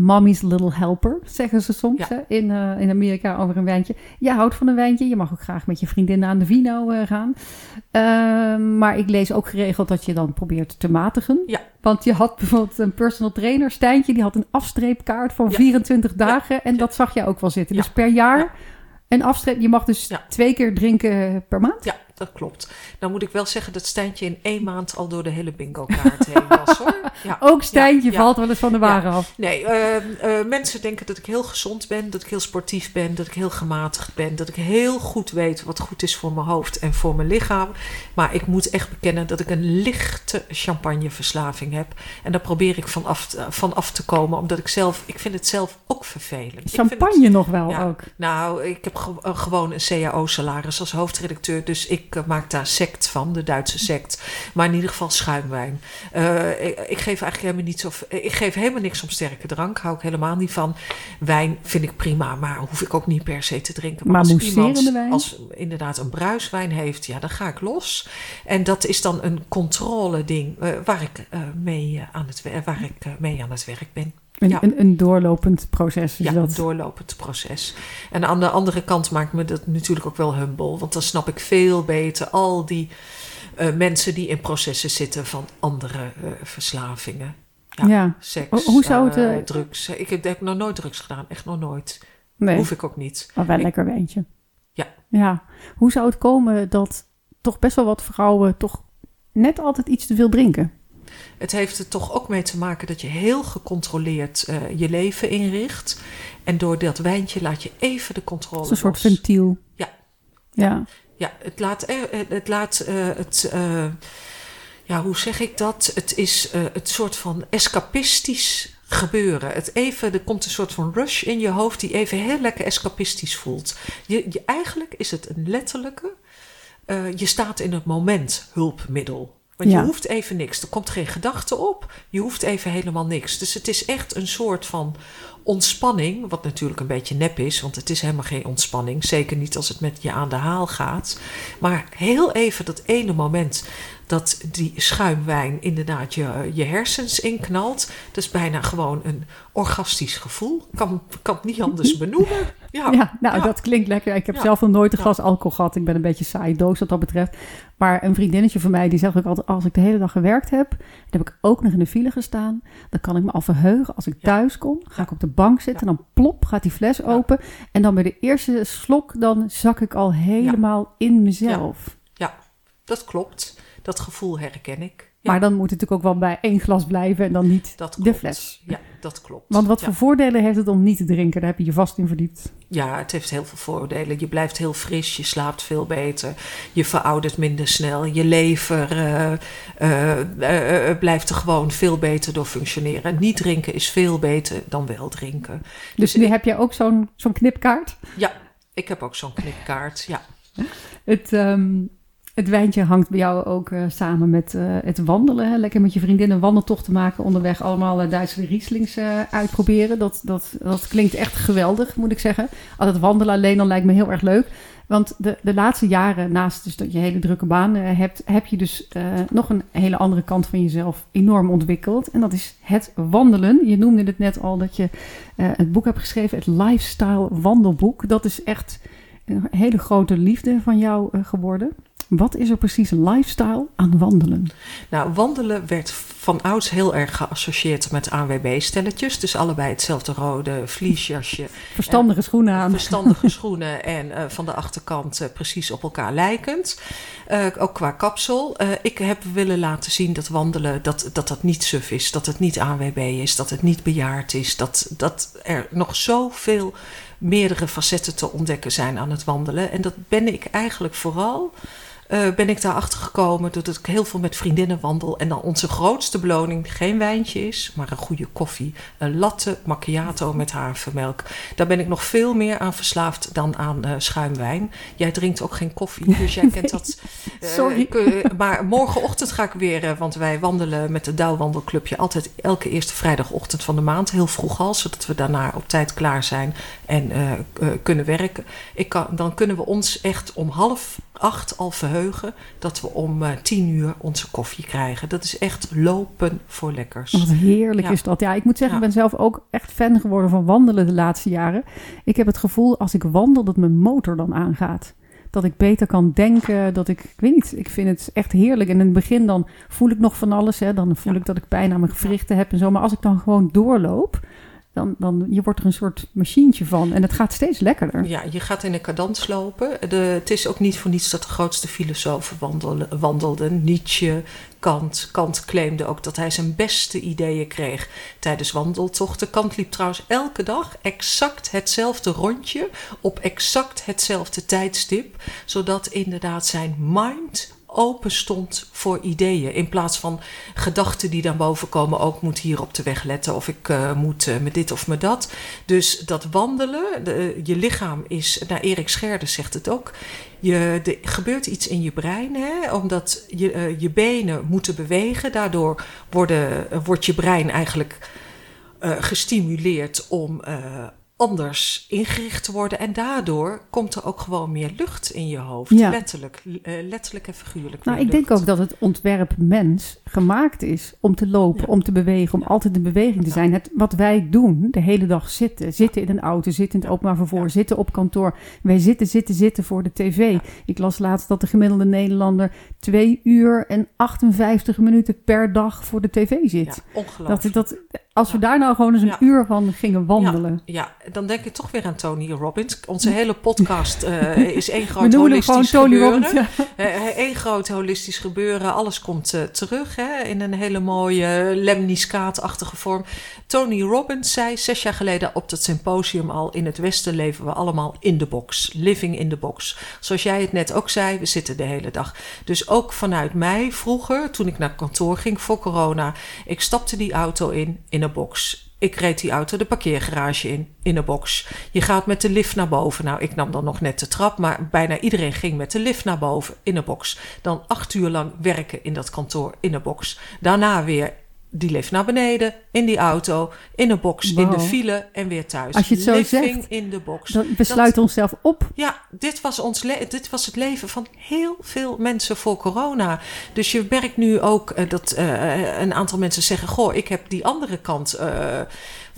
Mommy's Little Helper, zeggen ze soms Ja. hè, in, eh, in Amerika over een wijntje. Je houdt van een wijntje, je mag ook graag met je vriendinnen aan de vino eh, gaan. Ehm, maar ik lees ook geregeld dat je dan probeert te matigen. Ja. Want je had bijvoorbeeld een personal trainer, Stijntje, die had een afstreepkaart van Ja. 24 dagen. En dat zag jij ook wel zitten. Dus per jaar Ja. een afstreep. Je mag dus twee keer drinken per maand. Ja, dat klopt. Nou moet ik wel zeggen dat Stijntje in één maand al door de hele bingo kaart heen was hoor. Ja. Ook Stijntje Ja, ja. valt wel eens van de wagen af. Nee, eh, eh, mensen denken dat ik heel gezond ben, dat ik heel sportief ben, dat ik heel gematigd ben, dat ik heel goed weet wat goed is voor mijn hoofd en voor mijn lichaam. Maar ik moet echt bekennen dat ik een lichte champagneverslaving heb. En daar probeer ik van af, te- van af te komen, omdat ik zelf, ik vind het zelf ook vervelend. Het- Champagne nog wel ook. nou, ik heb ge- eh, gewoon een CAO-salaris als hoofdredacteur. Dus ik eh, maak daar sect van, de Duitse sect. Maar in ieder geval schuimwijn. Eh, ik, ik geef eigenlijk helemaal niet zo. Ik geef helemaal niks om sterke drank. Hou ik helemaal niet van. Wijn vind ik prima, maar hoef ik ook niet per se te drinken. Maar als mousserende iemand wijn? als inderdaad een bruiswijn heeft, ja, dan ga ik los. En dat is dan een controle-ding eh, waar ik mee aan het waar ik mee aan het werk ben. Een, Ja. een, een doorlopend proces is Ja, dat. een doorlopend proces. En aan de andere kant maakt me dat natuurlijk ook wel humble. Want dan snap ik veel beter al die eh, mensen die in processen zitten van andere eh, verslavingen. Ja, Ja. Seks, Ho- hoe zou het, eh, drugs. Ik heb, nog nooit drugs gedaan. Echt nog nooit. Nee, Hoef ik ook niet. maar wel ik- lekker wijntje. Ja. ja. Hoe zou het komen dat toch best wel wat vrouwen toch net altijd iets te veel drinken? Het heeft er toch ook mee te maken dat je heel gecontroleerd eh, je leven inricht. En door dat wijntje laat je even de controle Als een soort ventiel. Ja. Ja. Ja, het laat, eh, eh, het, laat het ja, hoe zeg ik dat? Het is het soort van escapistisch gebeuren. Het even, er komt een soort van rush in je hoofd die even heel lekker escapistisch voelt. Je, je, eigenlijk is het een letterlijke, je staat in het moment hulpmiddel. Want Ja. je hoeft even niks. Er komt geen gedachte op. Je hoeft even helemaal niks. Dus het is echt een soort van ontspanning, wat natuurlijk een beetje nep is, want het is helemaal geen ontspanning. Zeker niet als het met je aan de haal gaat. Maar heel even dat ene moment dat die schuimwijn inderdaad je, je hersens inknalt. Dat is bijna gewoon een orgastisch gevoel. Kan, kan het niet anders benoemen. Ja, Ja, nou, dat klinkt lekker. Ik heb Ja. zelf nog nooit een Ja. glas alcohol gehad. Ik ben een beetje saai doos wat dat betreft. Maar een vriendinnetje van mij, die zegt ook altijd... als ik de hele dag gewerkt heb, dan heb ik ook nog in de file gestaan. Dan kan ik me al verheugen. Als ik Ja. thuis kom, ga ik op de bank zitten. Dan plop, gaat die fles open. En dan bij de eerste slok, dan zak ik al helemaal in mezelf. dat klopt. Dat gevoel herken ik. Ja, Maar dan moet het natuurlijk ook wel bij één glas blijven en dan niet dat de fles. Ja, dat klopt. Want wat Ja. voor voordelen heeft het om niet te drinken? Daar heb je je vast in verdiept. Ja, het heeft heel veel voordelen. Je blijft heel fris, je slaapt veel beter, je veroudert minder snel, je lever eh, eh, eh, blijft er gewoon veel beter door functioneren. Niet drinken is veel beter dan wel drinken. Dus nu heb je ook zo'n zo'n knipkaart. Ja, ik heb ook zo'n knipkaart. Ja, Het, ehm, het wijntje hangt bij jou ook eh, samen met eh, het wandelen. Hè? Lekker met je vriendin een wandeltocht te maken. Onderweg allemaal eh, Duitse Rieslings uitproberen. Dat, dat, dat klinkt echt geweldig, moet ik zeggen. Al het wandelen alleen dan lijkt me heel erg leuk. Want de, de laatste jaren, naast dus dat je hele drukke baan hebt... heb je dus nog een hele andere kant van jezelf enorm ontwikkeld. En dat is het wandelen. Je noemde het net al dat je het boek hebt geschreven. Het Lifestyle Wandelboek. Dat is echt een hele grote liefde van jou geworden. Wat is er precies lifestyle aan wandelen? nou, wandelen werd van ouds heel erg geassocieerd met ANWB-stelletjes. Dus allebei hetzelfde rode vliesjasje, Verstandige schoenen aan. verstandige schoenen en eh, van de achterkant eh, precies op elkaar lijkend. Eh, ook qua kapsel. Eh, ik heb willen laten zien dat wandelen dat, dat dat niet suf is, dat het niet ANWB is, dat het niet bejaard is, dat, dat er nog zoveel meerdere facetten te ontdekken zijn aan het wandelen. En dat ben ik eigenlijk vooral. Eh, ben ik daarachter gekomen doordat ik heel veel met vriendinnen wandel. En dan onze grootste beloning geen wijntje is, maar een goede koffie. Een latte macchiato met havermelk. Daar ben ik nog veel meer aan verslaafd dan aan eh, schuimwijn. Jij drinkt ook geen koffie, dus jij kent dat. eh, Sorry. maar morgenochtend ga ik weer, want wij wandelen met het Douwwandelclubje altijd elke eerste vrijdagochtend van de maand. Heel vroeg al, zodat we daarna op tijd klaar zijn en kunnen werken. Ik kan, dan kunnen we ons echt om half acht al verheugen dat we om eh, tien uur onze koffie krijgen. Dat is echt lopen voor lekkers. Wat heerlijk Ja. is dat. Ja, ik moet zeggen, Ja. ik ben zelf ook echt fan geworden van wandelen de laatste jaren. Ik heb het gevoel als ik wandel dat mijn motor dan aangaat. Dat ik beter kan denken, dat ik, ik weet niet, ik vind het echt heerlijk. En in het begin dan voel ik nog van alles, hè. dan voel Ja. ik dat ik pijn aan mijn gewrichten heb en zo. Maar als ik dan gewoon doorloop, dan, dan je wordt er een soort machientje van. En het gaat steeds lekkerder. Ja, je gaat in een cadans lopen. De, het is ook niet voor niets dat de grootste filosofen wandelen, wandelden. Nietzsche, Kant. Kant claimde ook dat hij zijn beste ideeën kreeg tijdens wandeltochten. Kant liep trouwens elke dag exact hetzelfde rondje op exact hetzelfde tijdstip. Zodat inderdaad zijn mind open stond voor ideeën. In plaats van gedachten die dan boven komen. Ook moet hier op de weg letten. Of ik eh, moet eh, met dit of met dat. Dus dat wandelen. De, je lichaam is. Nou, Erik Scherder zegt het ook. Je, er gebeurt iets in je brein. Hè, omdat je, eh, je benen moeten bewegen. Daardoor worden, eh, wordt je brein eigenlijk eh, gestimuleerd om eh, anders ingericht te worden. En daardoor komt er ook gewoon meer lucht in je hoofd. Ja. Letterlijk, eh, letterlijk en figuurlijk. Nou, ik denk ook dat het ontwerp mens gemaakt is om te lopen, Ja. om te bewegen, om Ja. altijd in beweging te zijn. Het, wat wij doen, de hele dag zitten, zitten in een auto, zitten in het openbaar vervoer, zitten op kantoor. Wij zitten, zitten, zitten voor de tv. Ik las laatst dat de gemiddelde Nederlander 2 uur en 58 minuten per dag voor de tv zit. Ongelooflijk. dat, dat, als we daar nou gewoon eens een uur van gingen wandelen. Ja, dan denk ik toch weer aan Tony Robbins. Onze hele podcast eh, is één We groot noemen hem gewoon holistisch Tony gebeuren. Robbins. ja. Eh, Eén groot holistisch gebeuren. Alles komt eh, terug hè, in een hele mooie lemniscaat-achtige vorm. Tony Robbins zei zes jaar geleden op dat symposium al... in het Westen leven we allemaal in de box. Living in the box. Zoals jij het net ook zei, we zitten de hele dag. Dus ook vanuit mij vroeger, toen ik naar kantoor ging voor corona... ik stapte die auto in, in een box... Ik reed die auto de parkeergarage in, in een box. Je gaat met de lift naar boven. Nou, ik nam dan nog net de trap, maar bijna iedereen ging met de lift naar boven in een box. Dan acht uur lang werken in dat kantoor in een box. Daarna weer die lift naar beneden, in die auto, in een box, in de file en weer thuis. Als je het zo Living zegt, in de box. Dan besluiten onszelf op. Ja, dit was, ons dit was het leven van heel veel mensen voor corona. Dus je merkt nu ook eh, dat eh, een aantal mensen zeggen: Goh, ik heb die andere kant eh,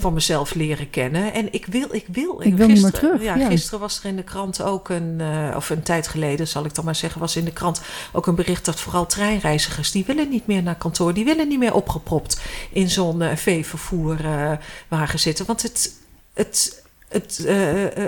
van mezelf leren kennen. En ik wil, ik wil. Ik wil niet meer gisteren- terug, Ja, ja. gisteren was er in de krant ook een, eh, of een tijd geleden zal ik dan maar zeggen, was in de krant ook een bericht dat vooral treinreizigers, die willen niet meer naar kantoor, die willen niet meer opgepropt in zo'n eh, veevervoerwagen zitten. Want het. het het, eh,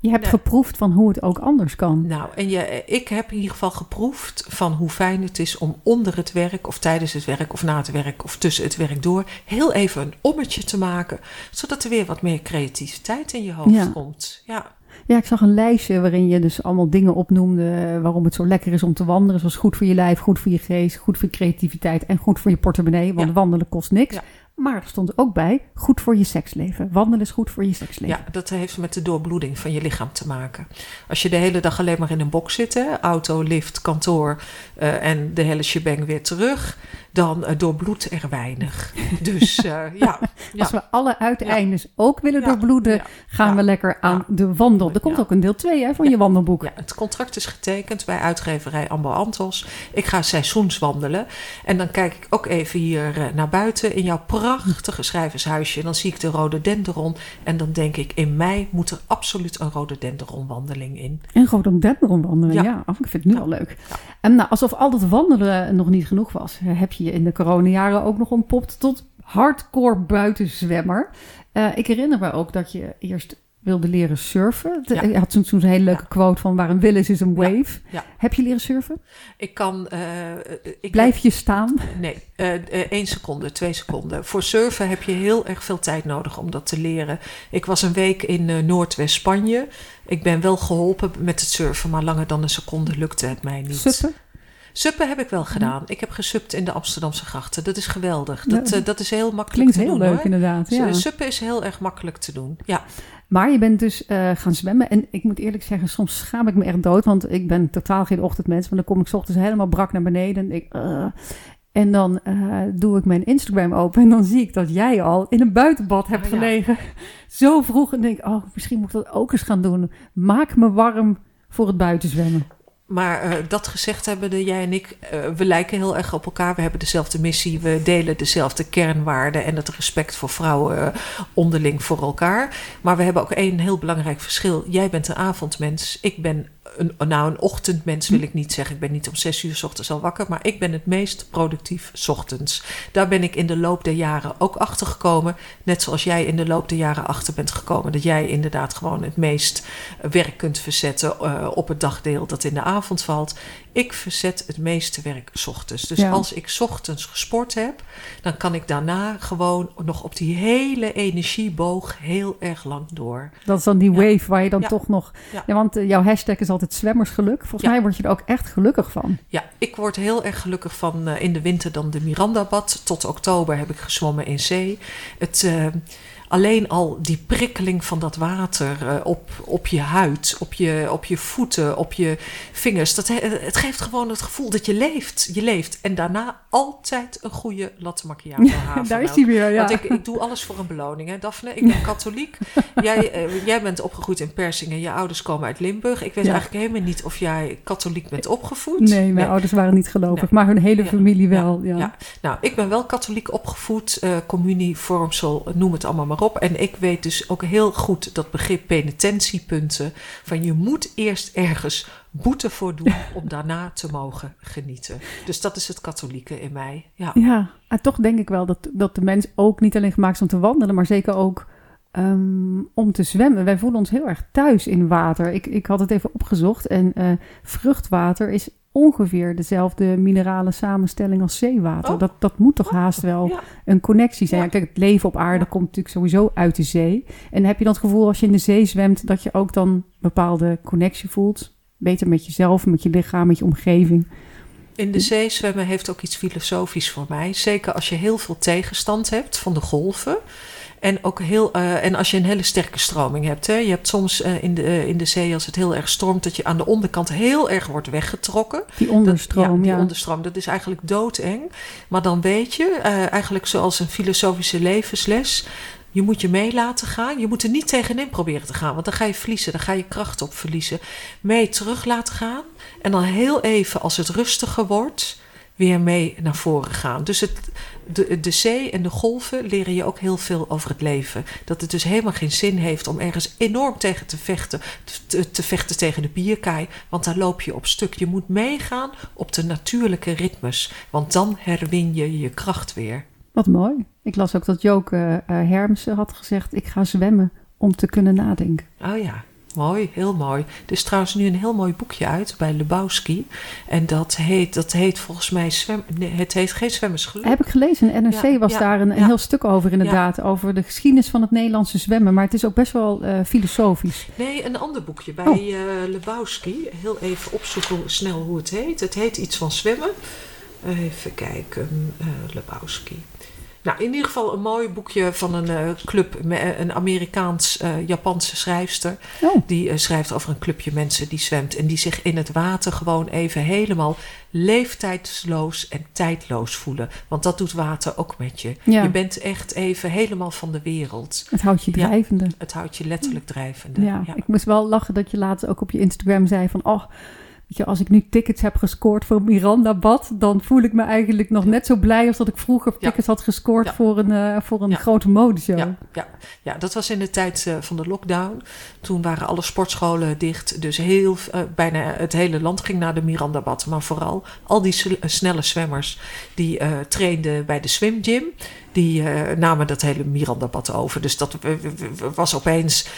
Je hebt geproefd van hoe het ook anders kan. nou, en je, ik heb in ieder geval geproefd van hoe fijn het is om onder het werk, of tijdens het werk, of na het werk, of tussen het werk door, heel even een ommetje te maken, zodat er weer wat meer creativiteit in je hoofd Ja. komt. Ja, Ja, ik zag een lijstje waarin je dus allemaal dingen opnoemde eh, waarom het zo lekker is om te wandelen. Zoals goed voor je lijf, goed voor je geest, goed voor je creativiteit en goed voor je portemonnee. Want Ja. wandelen kost niks. Ja. Maar er stond ook bij, goed voor je seksleven. Wandelen is goed voor je seksleven. ja, dat heeft met de doorbloeding van je lichaam te maken. Als je de hele dag alleen maar in een box zit, hè, auto, lift, kantoor eh, en de hele shebang weer terug, dan eh, doorbloedt er weinig. Dus eh, ja, ja. Als we alle uiteindes ook willen Ja, ja, gaan we lekker aan de wandel. Er komt ook een deel 2 hè, van je wandelboek. Het contract is getekend bij uitgeverij Ambo Antos. Ik ga seizoenswandelen. En dan kijk ik ook even hier eh, naar buiten in jouw prachtige schrijvershuisje. En dan zie ik de rhododendron. En dan denk ik, in mei moet er absoluut een rhododendronwandeling in. En rhododendron wandelen, ja. Ja. Oh, ik vind het nu al leuk. En nou, alsof al dat wandelen nog niet genoeg was, heb je je in de coronajaren ook nog ontpopt tot hardcore buitenzwemmer. Eh, ik herinner me ook dat je eerst wilde leren surfen. Ja. Je had toen zo'n hele leuke quote van waar een will is, is een wave. Ja. Heb je leren surfen? Ik kan... eh, ik Blijf je staan? Nee, eh, één seconde, twee seconden. Voor surfen heb je heel erg veel tijd nodig om dat te leren. Ik was een week in Noordwest-Spanje. Ik ben wel geholpen met het surfen, maar langer dan een seconde lukte het mij niet. Suppen? Suppen heb ik wel gedaan. Ik heb gesupt in de Amsterdamse grachten. Dat is geweldig. Dat, eh, dat is heel makkelijk Klinkt te heel doen leuk hoor. inderdaad. Ja. Suppen is heel erg makkelijk te doen. Ja, Maar je bent dus eh, gaan zwemmen. En ik moet eerlijk zeggen, soms schaam ik me echt dood. Want ik ben totaal geen ochtendmens. Maar dan kom ik 's ochtends helemaal brak naar beneden. En, ik, eh, en dan doe ik mijn Instagram open. En dan zie ik dat jij al in een buitenbad hebt Ah, ja. gelegen. Zo vroeg. En denk ik, oh, misschien moet ik dat ook eens gaan doen. Maak me warm voor het buitenzwemmen. Maar eh, dat gezegd hebben de, jij en ik, eh, we lijken heel erg op elkaar. We hebben dezelfde missie, we delen dezelfde kernwaarden en het respect voor vrouwen eh, onderling voor elkaar. Maar we hebben ook één heel belangrijk verschil. Jij bent een avondmens, ik ben een, nou een ochtendmens wil ik niet zeggen. Ik ben niet om zes uur 's ochtends al wakker, maar ik ben het meest productief 's ochtends. Daar ben ik in de loop der jaren ook achter gekomen. Net zoals jij in de loop der jaren achter bent gekomen. Dat jij inderdaad gewoon het meest werk kunt verzetten eh, op het dagdeel dat in de avond valt. Ik verzet het meeste werk ochtends. Dus Ja. als ik ochtends gesport heb, dan kan ik daarna gewoon nog op die hele energieboog heel erg lang door. Dat is dan die Ja. wave waar je dan Ja. toch nog... Ja. Want eh, jouw hashtag is altijd zwemmersgeluk. Volgens mij word je er ook echt gelukkig van. Ja, ik word heel erg gelukkig van eh, in de winter dan de Mirandabad. Tot oktober heb ik gezwommen in zee. Het, eh, alleen al die prikkeling van dat water eh, op, op je huid, op je, op je voeten, op je vingers. Dat, he- het geeft gewoon het gevoel dat je leeft. Je leeft. En daarna altijd een goede latte macchiato havermelk. Daar is hij weer, ja. Want ik, ik doe alles voor een beloning, hè, Daphne. Ik ben katholiek. jij, eh, jij bent opgegroeid in Persingen. Je ouders komen uit Limburg. Ik weet Ja. eigenlijk helemaal niet of jij katholiek bent opgevoed. Nee, mijn ouders waren niet gelovig. Nee. Maar hun hele Ja. familie wel. Ja. Ja. Nou, ik ben wel katholiek opgevoed, eh communie, vormsel, noem het allemaal maar op. En ik weet dus ook heel goed dat begrip penitentiepunten. Van je moet eerst ergens boete voor doen om daarna te mogen genieten. Dus dat is het katholieke in mij. Ja. Ja, en toch denk ik wel dat, dat de mens ook niet alleen gemaakt is om te wandelen, maar zeker ook ehm, om te zwemmen. Wij voelen ons heel erg thuis in water. Ik, ik had het even opgezocht en eh, vruchtwater is ongeveer dezelfde minerale samenstelling als zeewater. Oh. Dat, dat moet toch haast wel Ja. een connectie zijn. Ja. Kijk, het leven op aarde komt natuurlijk sowieso uit de zee. En heb je dan het gevoel als je in de zee zwemt dat je ook dan een bepaalde connectie voelt? Beter met jezelf, met je lichaam, met je omgeving. In de zee zwemmen heeft ook iets filosofisch voor mij. Zeker als je heel veel tegenstand hebt van de golven. En, ook heel, eh, en als je een hele sterke stroming hebt. Hè, je hebt soms eh, in, de, eh, in de zee, als het heel erg stormt, dat je aan de onderkant heel erg wordt weggetrokken. Die onderstroom, dat, ja. Die onderstroom, dat is eigenlijk doodeng. Maar dan weet je, eigenlijk zoals een filosofische levensles. Je moet je mee laten gaan. Je moet er niet tegenin proberen te gaan, want dan ga je verliezen. Dan ga je kracht op verliezen. Mee terug laten gaan. En dan heel even, als het rustiger wordt, weer mee naar voren gaan. Dus het, de, de zee en de golven leren je ook heel veel over het leven. Dat het dus helemaal geen zin heeft om ergens enorm tegen te vechten. Te, te vechten tegen de bierkaai, want daar loop je op stuk. Je moet meegaan op de natuurlijke ritmes, want dan herwin je je kracht weer. Wat mooi. Ik las ook dat Joke uh, Hermsen had gezegd: Ik ga zwemmen om te kunnen nadenken. Oh ja. Mooi, heel mooi. Er is trouwens nu een heel mooi boekje uit bij Lebowski. En dat heet, dat heet volgens mij zwem, nee, het heet geen zwemmersgeluk. Heb ik gelezen. In NRC ja, was ja, daar een, heel stuk over inderdaad. Over de geschiedenis van het Nederlandse zwemmen. Maar het is ook best wel uh, filosofisch. Nee, een ander boekje bij oh. uh, Lebowski. Heel even opzoeken snel hoe het heet. Het heet iets van zwemmen. Even kijken. Uh, Lebowski. Nou, in ieder geval een mooi boekje van een uh, club, een Amerikaans-Japanse uh, schrijfster. Oh. Die uh, schrijft over een clubje mensen die zwemt en die zich in het water gewoon even helemaal leeftijdsloos en tijdloos voelen. Want dat doet water ook met je. Ja. Je bent echt even helemaal van de wereld. Het houdt je drijvende. Ja, het houdt je letterlijk drijvende. Ja, ja, ik moest wel lachen dat je laatst ook op je Instagram zei van... Oh, je, als ik nu tickets heb gescoord voor Miranda-bad, dan voel ik me eigenlijk nog net zo blij als dat ik vroeger Ja. tickets had gescoord Ja. voor een, eh, voor een Ja. grote modeshow. Ja, ja, ja, dat was in de tijd eh, van de lockdown. Toen waren alle sportscholen dicht. Dus heel, eh, bijna het hele land ging naar de Mirandabad. Maar vooral al die snelle zwemmers die trainden bij de swimgym. Die eh, namen dat hele Mirandabad over. Dus dat was opeens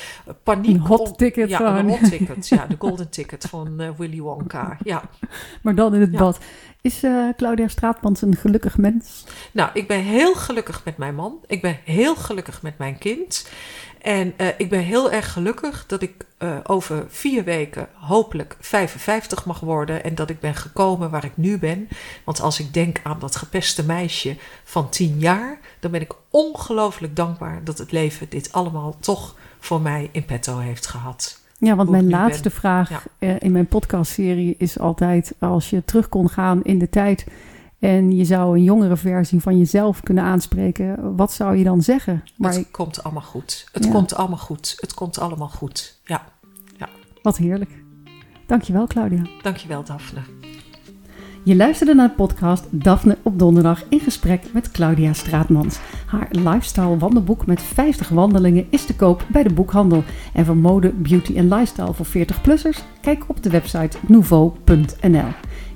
paniek. Een hot ticket Ja, gewoon. een hot ticket. Ja, de golden ticket van eh, Willy Wonka. Ja. Maar dan in het Ja. bad. Is eh, Claudia Straatmans een gelukkig mens? Nou, ik ben heel gelukkig met mijn man. Ik ben heel gelukkig met mijn kind. En eh, ik ben heel erg gelukkig dat ik eh, over vier weken hopelijk 55 mag worden. En dat ik ben gekomen waar ik nu ben. Want als ik denk aan dat gepeste meisje van 10 jaar, dan ben ik ongelooflijk dankbaar dat het leven dit allemaal toch voor mij in petto heeft gehad. Ja, want mijn laatste ben. vraag Ja. eh, in mijn podcastserie is altijd... als je terug kon gaan in de tijd en je zou een jongere versie van jezelf kunnen aanspreken... wat zou je dan zeggen? Maar het ik- komt allemaal goed. Het Ja. komt allemaal goed. Het komt allemaal goed. Ja, wat heerlijk. Dankjewel, Claudia. dankjewel Daphne. Je luisterde naar de podcast Daphne op donderdag in gesprek met Claudia Straatmans. Haar lifestyle wandelboek met 50 wandelingen is te koop bij de boekhandel. En voor mode, beauty en lifestyle voor 40-plussers? Kijk op de website nouveau.nl.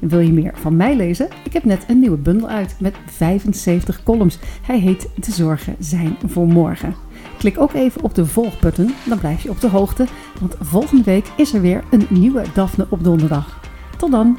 Wil je meer van mij lezen? Ik heb net een nieuwe bundel uit met 75 columns. Hij heet De zorgen zijn voor morgen. Klik ook even op de volgbutton, dan blijf je op de hoogte. Want volgende week is er weer een nieuwe Daphne op donderdag. Tot dan!